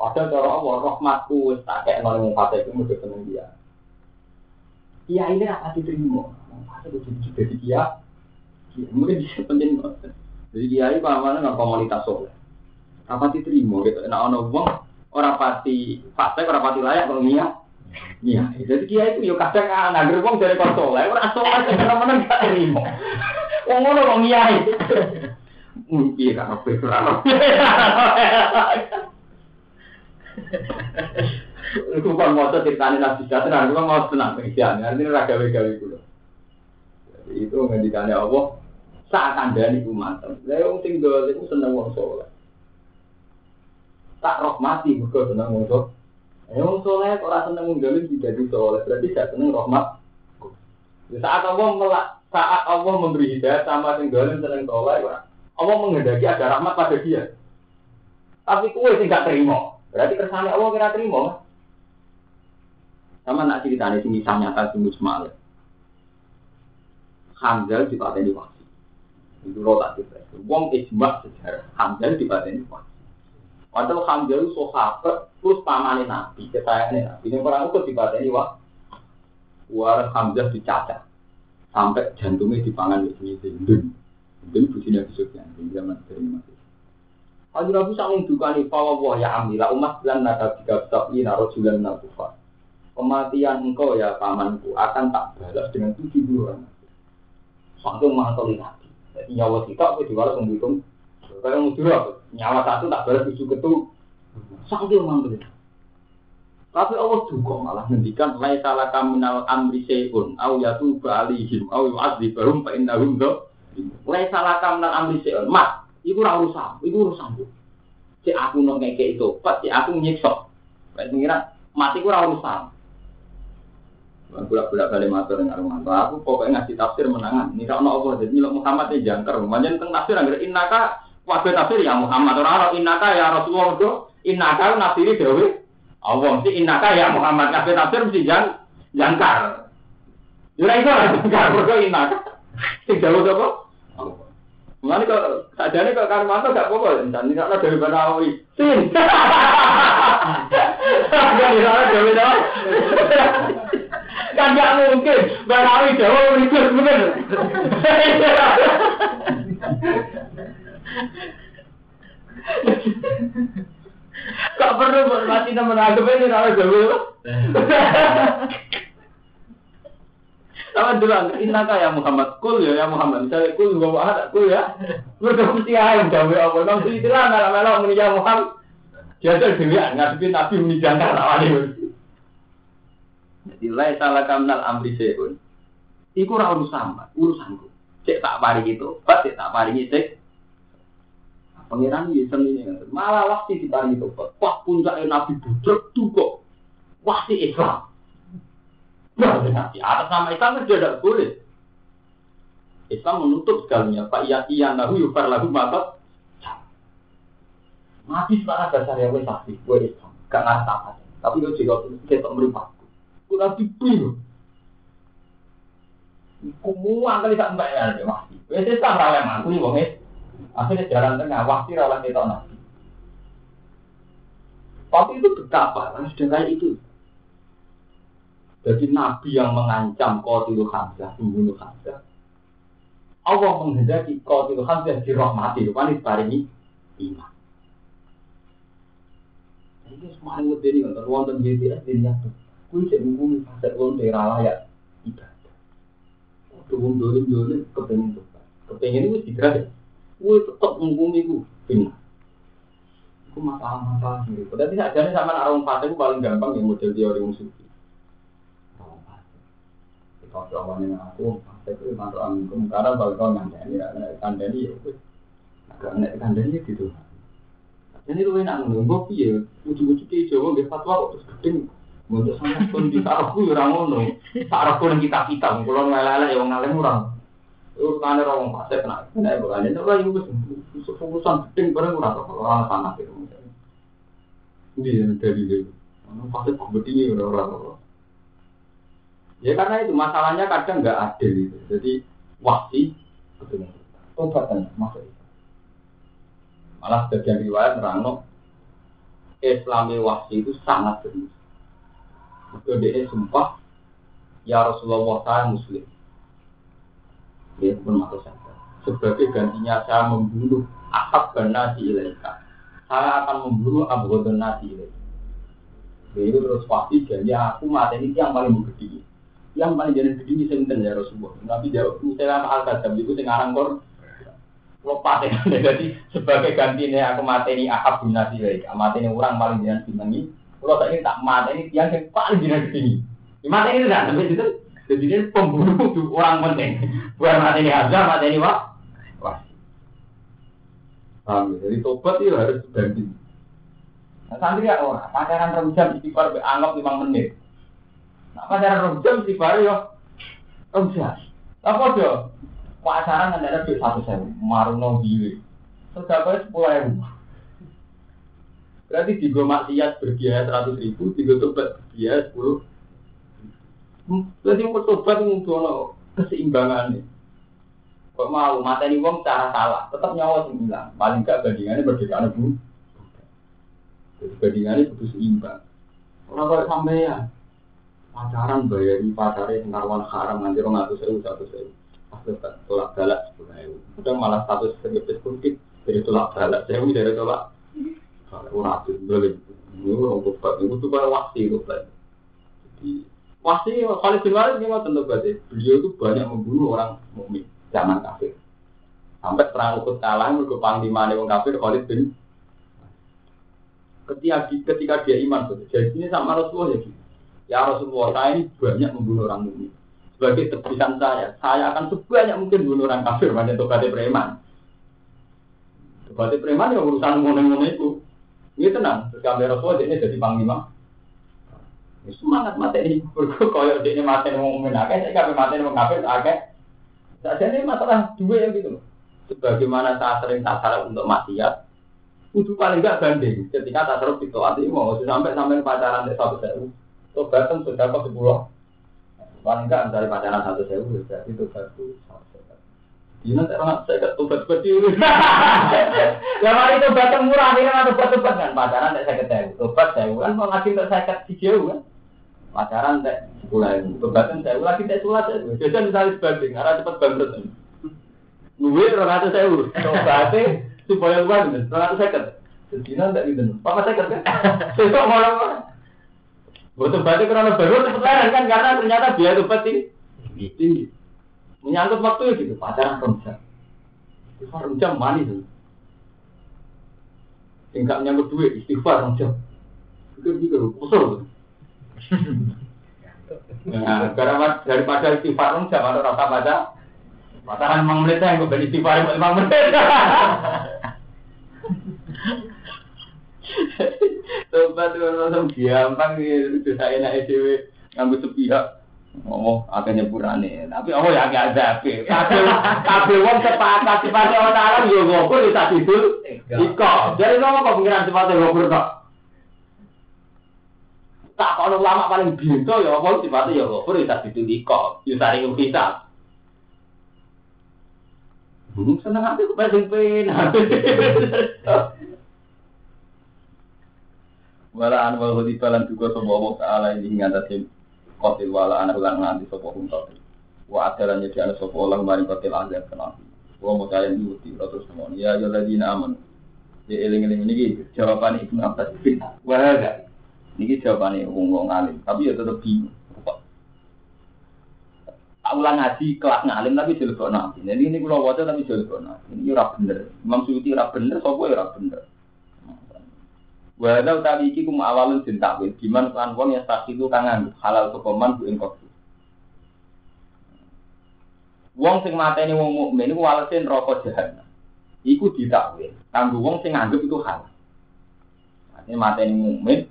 Padahal cara Allah rahmatku wis tak kek nang wong fase iki mesti seneng dia. Iya ini apa diterima? Jadi dia mungkin bisa penting jadi kiai pamannya nggak komunitas soleh. Apa diterima gitu. Nah ono uang orang pati fase orang pati layak kalau nia Iya, jadi kiai itu yuk kadang anak gerbong dari konsoleh, orang soleh karena mana nggak terima. Wong ngono wong kiai. Mungkin kan apa Itu kan mau ceritanya nabi jatuh, aku mau tenang? Pengisyaan, artinya raga gawe kulo itu ngendikannya Allah saat anda nih umat saya wong sing dol itu seneng wong soleh tak rahmati mereka seneng wong soleh ya wong soleh orang seneng wong dol tidak di soleh berarti tidak seneng rahmat. Saat Allah melak saat Allah memberi hidayah sama sing dolim seneng soleh Allah menghendaki ada rahmat pada dia. Tapi kue sih nggak terima berarti kersane Allah kira terima sama nak ceritanya sih misalnya nyata sing Hamzah dipateni wasi. Itu lo tak. Wong ijma sejarah Hamzah dipateni wasi. Padahal Hamzah itu sahabat terus pamane Nabi, kesayangan Nabi. Ini orang itu dipateni wasi. War Hamzah dicacat sampai jantungnya dipangan di sini Dun. Dun bujinya besoknya. Zaman dari mati. Haji Nabi sangat dukani bahwa wah ya amila umat dan nada tiga sabi naro julan nakufa. Kematian engkau ya pamanku akan tak balas dengan tujuh orang. Saking mantoli nabi. Jadi nyawa kita aku diwaras menghitung. Kayak mudur nyawa satu tak balas tujuh ketu. Saking mantoli. Tapi Allah juga malah ngendikan lai salah kaminal amri seun au yatu alihim au yu'adzibahum fa innahum do. Lai salah kaminal amri seun. Mat, iku ora urusan, iku urusan. Si aku ngeke itu, pas si aku nyiksa. Kayak mengira mati ku ora urusan. Budak-budak kali matur dengan rumah. Aku pokoknya ngasih tafsir menangan. Ini kalau Allah jadi lo Muhammad ini jangkar. Manjen tentang tafsir agar innaka wabe tafsir ya Muhammad. Orang innaka ya Rasulullah itu innaka nafsiri dewi. Allah mesti innaka ya Muhammad. Wabe tafsir mesti jang jangkar. Yura itu jangkar. Berko innaka. Sing jauh Mana kok ada kok karo tuh gak pokok dan ini karena dari Banawi. Sin. Kan di sana dari Banawi. Kan gak mungkin Banawi Jawa berikut bener. Kok perlu mati nama nama ini nama Jawa? Sama dulu, innaka ya Muhammad, kul ya ya Muhammad. Misalnya kul gak ada kul ya. Mereka mesti ayam Jawa apa? Nang sih istilah nggak melok muni ya Muhammad. Tuh dewi ngadepi Nabi muni jangkar awalnya. Jadi lai salah kamnal amri seun. Iku ora urusan, urusanku. Cek tak pari gitu, pas cek tak pari cek. Ini seni ini malah waktu di pari itu, wah puncaknya nabi budrek tuh kok. wasi Islam. Nah, di atas nama Islam kan tidak boleh. Islam menutup segalanya. Pak iya iya nahu yufar lagu mata. Mati secara dasar ya wes saksi, gue Islam, gak ngerti Tapi gue juga kita meripatku. Gue lagi bingung. Kumua kali tak mbak ya, mati. Wes Islam rawat mantu nih, wong Akhirnya jalan tengah, waktu rawat kita nabi. Tapi itu betapa, kayak itu. Jadi Nabi yang mengancam Qatilul Hamzah, membunuh Hamzah. Allah menghendaki Qatilul Hamzah dirahmati, rupanya diparingi iman. Ini semuanya ngerti ini, untuk wonten BTS di nyatu. Kui cek menghuni fase wong daerah layak ibadah. Waktu wong dolim-dolim kepengen tuh. Kepengen itu tidak ya. Kui tetap menghuni itu, benar. Itu masalah-masalah gitu. Tapi saja sama orang fase itu paling gampang yang model teori wong sufi. kanca wani aku sampe kuwi mantu aku mungkara bae kon nang dene ra nek kandeni yo wis agak nek kandeni gitu. Jadi lu enak ngomong kok piye ujug-ujug ke Jawa nggih fatwa kok terus gedeng. Mbok sampe kon di aku yo ra ngono. Sak rek kon kita kita kulo ngelalek yo ngalem ora Lalu kanan orang pasir kena, kena ibu kanan, itu lah ibu kesempatan, bareng orang tua, orang itu. Ini dari dia, orang pasir kubetinya orang-orang. Ya karena itu masalahnya kadang nggak adil itu. Jadi wasi betul. Obatan maksudnya. Malah sebagian riwayat nerangno Islami wahsi itu sangat serius. Itu dia sumpah, ya Rasulullah saya muslim. Dia pun masuk saja. Sebagai gantinya saya membunuh akab nasi ilaika. Saya akan membunuh abu nasi ilaika. Jadi terus pasti jadi aku mati ini yang paling gede. Yang paling jadi gede ini sebentar ya Rasulullah. Nabi jawab, misalnya al-kadam itu sekarang kor lepas ya jadi sebagai gantinya aku mati ini ahab binasi lagi mati ini orang paling jinak ini kalau saya ini tak mati ini yang paling jinak ini mati ini tidak sampai itu jadi ini pembunuh orang penting. Bukan aja mati ini wah wah paham jadi tobat itu harus ganti nah santri ya orang pacaran rong jam istighfar anggap lima menit nah pacaran rong jam istighfar yo rong jam apa tuh pacaran kan ada duit satu sewu, maruno biwe. Sedekah sepuluh ribu. Berarti di gue maksiat berbiaya seratus ribu, di gue tobat berbiaya sepuluh. Berarti mau tobat ngumpul keseimbangan nih. Kok mau mata ini uang cara salah, tetap nyawa sembilan. Paling gak bandingannya berbeda bu. Bandingannya butuh seimbang. Orang kalau sampai ya pacaran bayari pacaran naruhan haram nanti orang ngatur sewu satu sewu tolak galak sepuluh ribu. Udah malah status sebagai politik dari tolak galak saya dari tolak orang itu boleh. Ini orang tobat itu tuh kayak wasi tobat. Jadi wasi kali Bin mau tentu berarti beliau itu banyak membunuh orang mukmin zaman kafir. Sampai perang Uhud kalah mereka panglima orang kafir Khalid bin ketika ketika dia iman jadi ini sama Rasulullah ya gitu. Ya Rasulullah saya ini banyak membunuh orang mukmin sebagai tebusan saya, saya akan sebanyak mungkin bunuh orang kafir banyak tobatnya preman. Tobatnya preman ya urusan ngono-ngono itu. Ini tenang, terus kami Rasul ini jadi panglima. Ini semangat mati ini, berku koyok ini mati mau akeh, saya kami mati mau kafir akeh. Saja ini masalah dua yang gitu. Sebagaimana saya sering tak salah untuk maksiat, itu paling enggak banding. Ketika terus itu hati mau sampai sampai pacaran satu sewu, tobatan sudah ke sepuluh Paling enggak mencari pacaran satu sewu, berarti itu satu Ini nanti orang saya tobat tobat dulu. Ya mari tobat murah ini kan tobat tobat kan pacaran tidak saya ketemu, tobat sewu kan mau lagi tidak saya ketemu jauh kan. Pacaran tidak sepuluh ribu, tobatan sewu lagi tidak sulat sewu. Jadi misalnya sebanding, arah cepat bangkrut. Nunggu orang ratus sewu, tobatnya supaya uang, orang ratus seket. Jadi nanti gitu, papa seket kan? Saya mau Buat batik karena baru cepet kan karena ternyata biaya tobat tinggi. tinggi. Menyangkut waktu ya gitu, pacaran Istighfar rong jam manis. Tinggal menyangkut duit, istighfar rong jam. Itu juga kusur. Nah, karena daripada istighfar rong jam ada rasa baca. Pacaran emang menit yang gue beli istighfar lima menit. [laughs] Tobat itu langsung gampang gitu, saya naik dewe ngambil sepihak. Oh, agak nyepurane. Tapi oh ya agak ada ape. Kabeh kabeh wong sepakat sifate Allah Taala yo ngopur bisa tidur. Iko. Jadi nopo kok pengiran sifate ngopur kok. Tak kono ulama paling bintu ya apa sifate ya ngopur bisa tidur iko. Yo sari kita. Hmm, seneng hati kok paling penak. [laughs] Wala an wal hudi balan juga semua Allah Taala ini ngatasi kotil wala anak ulang nganti sopo hum kotil. Wa adalah nyedi ana sopo Allah maring kotil azab kenal. Wa mau kalian diuti terus semua. Ya ya ladina aman. Ya eling eling ini jawaban ibnu Abbas bin Wahada. Ini jawabannya wong wong alim. Tapi ya tetap bingung. ulang ngaji kelas ngalim tapi jelek nabi. Jadi ini kalau wajah tapi jelek nabi. Ini ora bener. Imam Suyuti ora bener, sopo ya ora bener. Walau tadi iki kum awalun den takwil, kan wong yang saksi itu kangen halal kepoman bu ingkot. Wong sing mateni wong mukmin iku walese neraka jahanam. Iku ditakwil. Kanggo wong sing nganggep itu halal. Ini mateni mukmin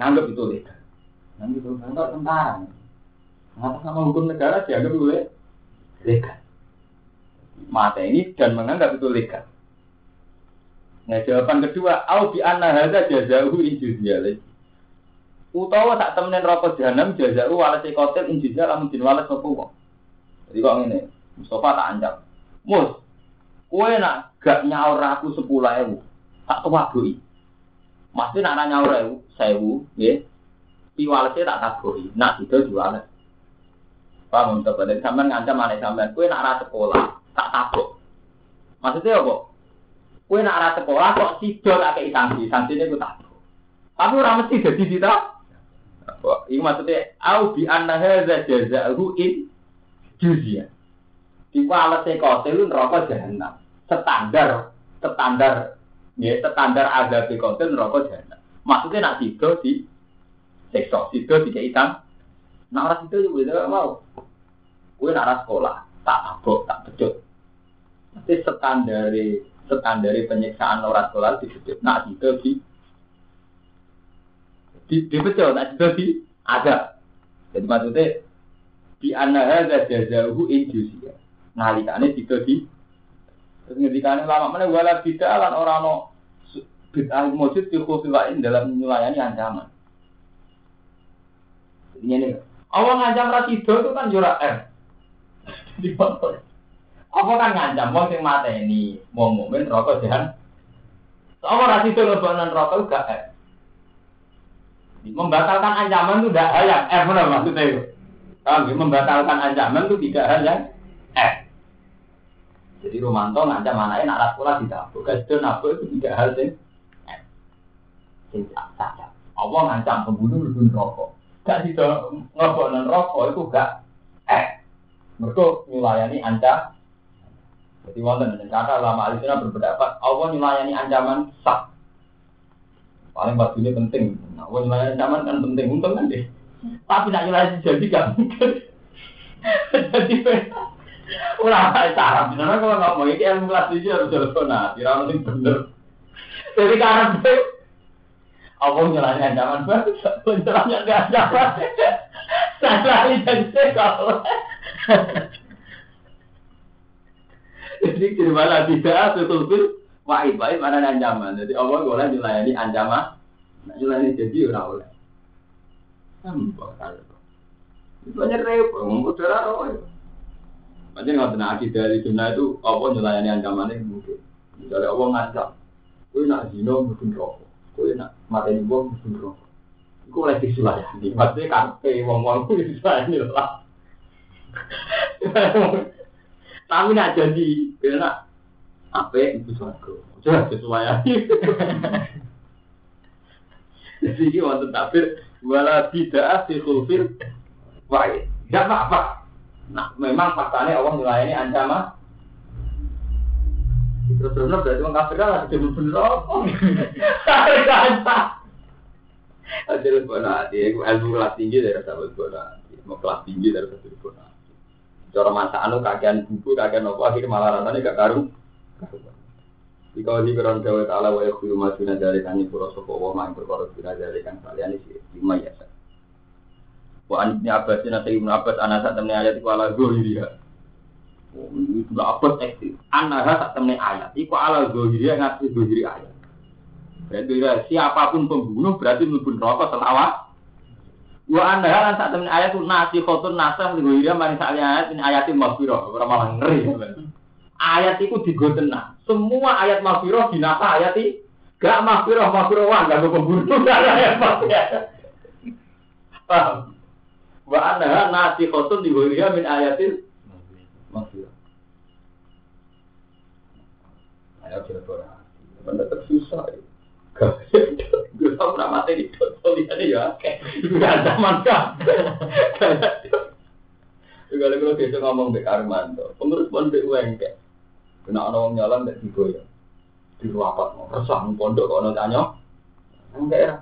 nganggep itu legal. Nganggep itu kantor tentara. Apa sama hukum negara dianggap itu legal. Mata ini dan menganggap itu legal. Nah jawaban kedua, au bi anna hadza jazahu in juziyah. Utawa sak temenen rokok jahanam jazahu walase kotel in juziyah lamun din walas sapa wong. Jadi kok ngene, Mustafa tak ancam. Mus, kowe nak gak nyaur aku 10.000, tak tuwadoki. Mesti nak nyaur 1000, nggih. Piwalese tak taboki, nak itu jualan. Paham untuk sampean ngancam aneh sampean, kue nak arah sekolah, tak tabok. Maksudnya apa? Kue nak arah sekolah kok sido tak kei sanksi, sanksinya gue tak. Tapi orang mesti jadi kita. Ini maksudnya, au bi anna hadza jazaa'u in juzya. Di walese kotel neraka jahanam. Standar standar ya standar ada di kotel neraka jahanam. Maksudnya nak sido di sekso, sido di keitan. Nah orang sido juga mau. Kue nak sekolah, tak tabok, tak pecut. Mesti standar standar penyiksaan orang sholat di situ. Nah, itu di di di betul, nah itu di ada. Jadi maksudnya di anaha jazahu injusia. Nalikane itu di terus ngendikane lama mana wala bid'ah lan ora no bid'ah mujud di khususin dalam melayani ancaman. Ini. Awal ngancam rasido itu kan jurak R. Di mana? Apa kan ngancam wong sing mateni wong mukmin rokok jahan. Apa ra situ lebonan rokok gak eh. Membatalkan ancaman itu tidak hal yang eh mana maksudnya itu. Kalau membatalkan ancaman itu tidak hal yang eh. Jadi Romanto ngancam anaknya nak sekolah tidak bukan itu nabu itu tidak hal yang eh. Sing saja. Allah ngancam pembunuh lebih rokok. Gak situ ngebonan rokok itu gak eh. Mereka melayani ancam jadi wonten kata lama alisina berpendapat Allah melayani ancaman sah. Paling ini penting. Nah, Allah melayani ancaman kan penting untung kan deh. Tapi nak jadi gak mungkin. [laughs] jadi ulama cara benar kalau ngomong ini yang kelas tujuh harus telepon nah kira penting bener. Jadi karena itu Allah melayani ancaman baru, penyelamnya gak ancaman. Saya jadi kalau [laughs] Jadi di mana tidak sesuatu wahid wahid mana ancaman. Jadi Allah boleh dilayani ancaman. Nah, dilayani jadi orang oleh. Kalau itu hanya repot, ngomong saudara roh. Macam nggak benar dari dunia itu Allah melayani ancaman ini mungkin. Misalnya Allah ngancam, kau nak zino mungkin rokok, kau nak mati wong mungkin rokok. Kau oleh disulayani, maksudnya kafe wong-wong itu disulayani lah. Tapi nak jadi, nak apa itu suatu. Coba sesuai Jadi ini wonten takbir wala tidak si kulfir baik. Tidak apa-apa. Nah, memang faktanya Allah melayani ancaman. Terus terus berarti orang kafir kan ada bener apa? Tarik aja. Ada lebih nanti, ilmu kelas tinggi dari sahabat bola, mau kelas tinggi dari sahabat bola. Cara masakan lo kakean buku, kakean apa akhirnya malah rasanya gak karu. Jika di keron dawa ta'ala wa yakhulu ma duna dari kani pura sopo wa ma perkara duna dari kan kalian isi lima ya. Wa an ibni Abbas dan Ibnu Abbas ana sak temne ayat iku ala zahiriha. Oh, lah Abbas ekstrim. Ana sak temne ayat iku ala zahiriha ngerti zahiri ayat. Berarti siapa pun pembunuh berarti mlebu neraka selawat. Wa anda lan sak temen ayat nasi khotun nasah zahiriha maring sak ayat ini ayatin maghfirah ora malah ngeri. Ayat itu digotenah. Semua ayat maghfirah dinasa ayat ini. Gak maghfirah, maghfirah wah, gak ada ayat. Paham? Wa anha nasi khotun digoyriha min ayatil maghfirah. Ayo kita berdoa. Benda tersusah ya. Gue tau pernah mati di foto lihat ya, gak zaman kan. Juga kalau kita ngomong Bek Armando, pengurus pondok UNK, Kena orang nyala nggak tiga ya. Di ruapat mau resah pondok orang tanya. Enggak era.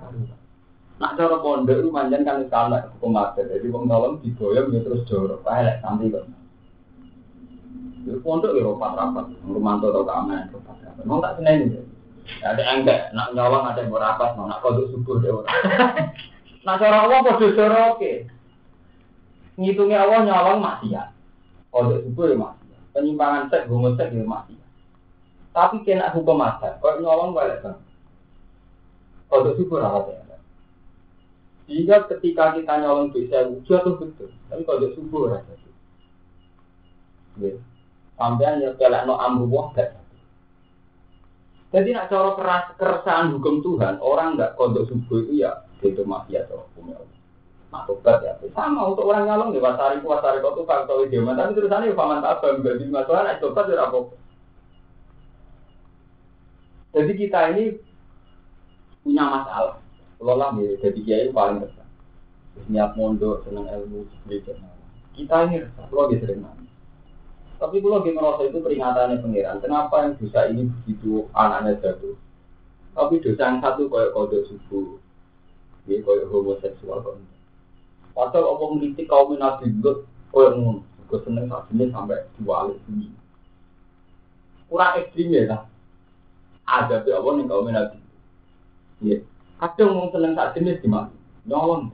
Nak cara pondok itu manjan kan sana hukum adat. Jadi wong nyolong digoyong ya terus jorok. Elek nanti. Di pondok ya rapat rapat. Rumanto atau keamanan rapat rapat. Mau tak seneng ya. Ada enggak, nak nyolong ada yang rapat, mau nak kodok subuh deh orang. [laughs] Nak cara Allah bodoh oke. Ngitungnya Allah nyolong maksiat. Kodok subuh ya maksiat penyimpangan seks, homoseks ya mati. Tapi kena hukum adat, kalau nyolong balik kan. Kalau syukur apa ya? Jika ketika kita nyolong bisa jatuh betul, tapi kalau syukur aja. Ya. Sampai ya kelak no amru wahdat. Jadi nak cara keras keresahan hukum Tuhan, orang nggak kodok subuh itu ya itu mafia atau hukumnya Allah. Nah, ya. Sama untuk orang nyalong ya, wasari ku wasari kau tuh kalau dia tapi terusannya ya paman tabang, jadi masalah naik tobat ya apa. Jadi kita ini punya masalah. Kalau lah ya, jadi kiai paling besar. Niat mondok, seneng ilmu, belajar. Kita ini resah, sering nangis. Tapi kalau dia merasa itu peringatannya pengiran. Kenapa yang dosa ini begitu anaknya jatuh? Tapi dosa yang satu kayak kode subuh, dia kayak homoseksual kok. Padahal apa ngelitik kaum Nabi Lut, yang ngono, gue seneng saat ini sampai dua kali ini. Kurang ekstrim ya lah. Ada apa nih kaum Nabi. Iya. Kadang mau seneng saat ini gimana? Nyolong.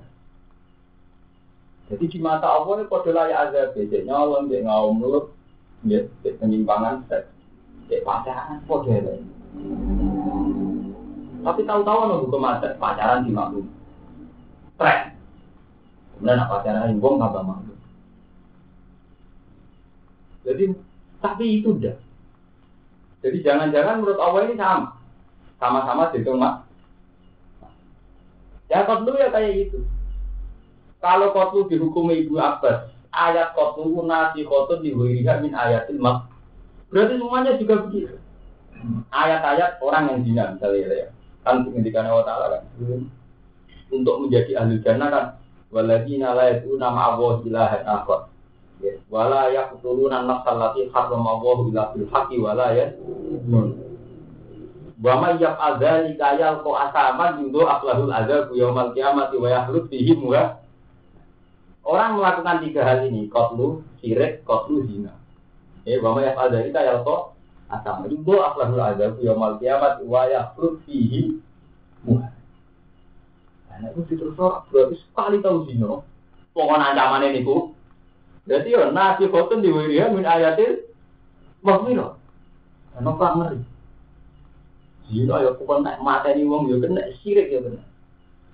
Jadi di mata Allah ini kode layak ada beda nyolong, dia ngaum mulut, dia penyimpangan seks, dia pacaran, kode lain. Tapi tahu-tahu hukum adat pacaran di maklum. Tren. Kemudian apa cara wong apa malu. Jadi tapi itu udah. Jadi jangan-jangan menurut Allah ini sama. Sama-sama dihitung mak. Ya kotlu ya kayak gitu. Kalau kotlu dihukumi Ibu Abbas, ayat kotlu nasi kotlu diwiriha min ayatil mak. Berarti semuanya juga begitu. Ayat-ayat orang yang zina misalnya ya. Kan ketika Allah Ta'ala kan. Untuk menjadi ahli jannah kan Waladina la yad'una ma'allahi ilahan akhar. Ya, wala yaqtuluna an-nafsa allati harrama Allahu illa bil haqqi wala yad'un. Wa may yaf'al dzalika yalqa asaman yudu aqlahul adzab yaumal qiyamati wa muha. Orang melakukan tiga hal ini, qatlu, syirik, qatlu, zina. Eh, wa may yaf'al dzalika yalqa asaman yudu aqlahul adzab yaumal qiyamati wa yahlud fihi muha. Nah, itu diterus berarti sekali tahu zino. Pokoknya ancaman ini ku. Jadi ya nasi khotun di wiriya min ayatil makmiro. Karena pak ngeri. Zino ya pokoknya naik mata ini wong ya kena sirik ya benar.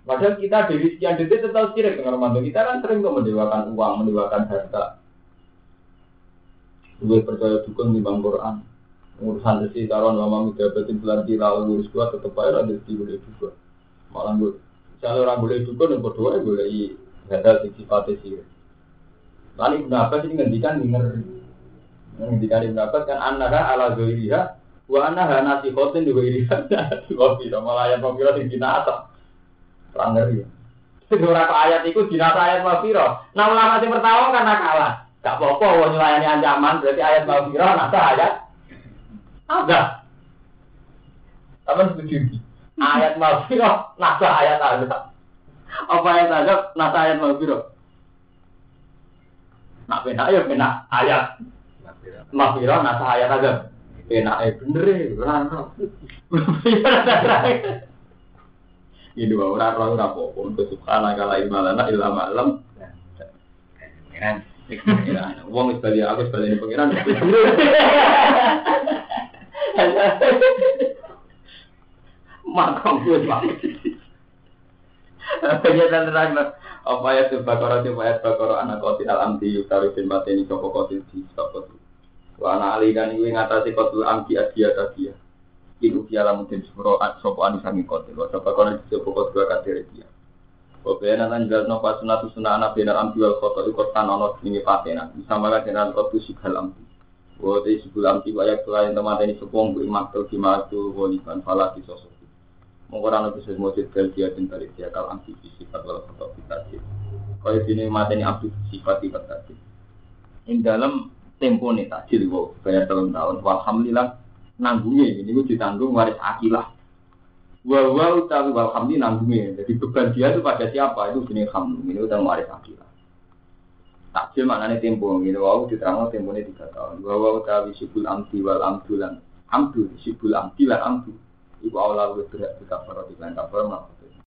Padahal kita dari sekian detik tetap sirik dengan mantu kita kan sering kok mendewakan uang, mendewakan harta. Gue percaya dukung di bang Quran. Urusan resi taruhan mama midabatin bulan tila urus gua tetap aja ada di juga. Malah gue kalau orang boleh dukun, yang berdua boleh hadal sing sifatnya sih. Lalu Ibnu Abbas ini ngendikan denger. Ngendikan Ibnu Abbas kan annaha ala zoiriha wa annaha nasi khotin di zoiriha. [laughs] Kopi sama ayat mafiro sing dinasa. Ngeri. Jadi orang ayat itu dinasa ayat mafiro. Nah ulama pertama karena kalah. Gak apa-apa, wong nyulayani ancaman berarti ayat mafiro nasa ayat. Ada. Apa setuju? ayat mafiro nasa ayat azab. Apa ayat azab nasa ayat mafiro? Nak benak ya benak ayat mafiro nasa ayat azab. enak eh bener ya [laughs] ini bawa ora ora ora apa untuk subhana kala ilmalana ilham alam Pengiran. Wong wis aku wis bali pengiran. Gue pak. Ya dan terang apa ya tuh bakoro tuh ayat bakoro anak kotil alam di yukari bin bateni sopo kotil di sopo tuh. Wa anak ali dan iwi ngatasi kotil amki adia tadia. Iku dia lamun den sepuro sopo anu sangi kotil. Wa sopo kono sopo kotil kadir dia. Wabena lan jalno pas sunatu sunah anak benar amki wal koto ikut tanono ini patena. Bisa malah dengan kotil sigal amki. Wa te sigal amki wayak selain teman ini sepong bu imak tuh kimatu woliban falaki sosok. Mengkoran itu sesuatu mujud bel dia dan balik dia kalau anti sifat kita sih. Kalau sini mata ini abdi sifat sifat tadi. Ini dalam tempo nih tajil wow bayar dalam tahun. Walhamdulillah nanggungnya ini gue ditanggung waris akilah. Wow wow tapi walhamdulillah nanggungnya. Jadi beban dia itu pada siapa itu jenis hamdung ini udah waris akilah. Takjil maknanya tempo gitu. Wow diterangkan tempo ini tiga tahun. Wow tapi sibul amti wal amdulan. Amdu sibul amti lan amdu. Ibu Allah lebih berat kafar di lain kafar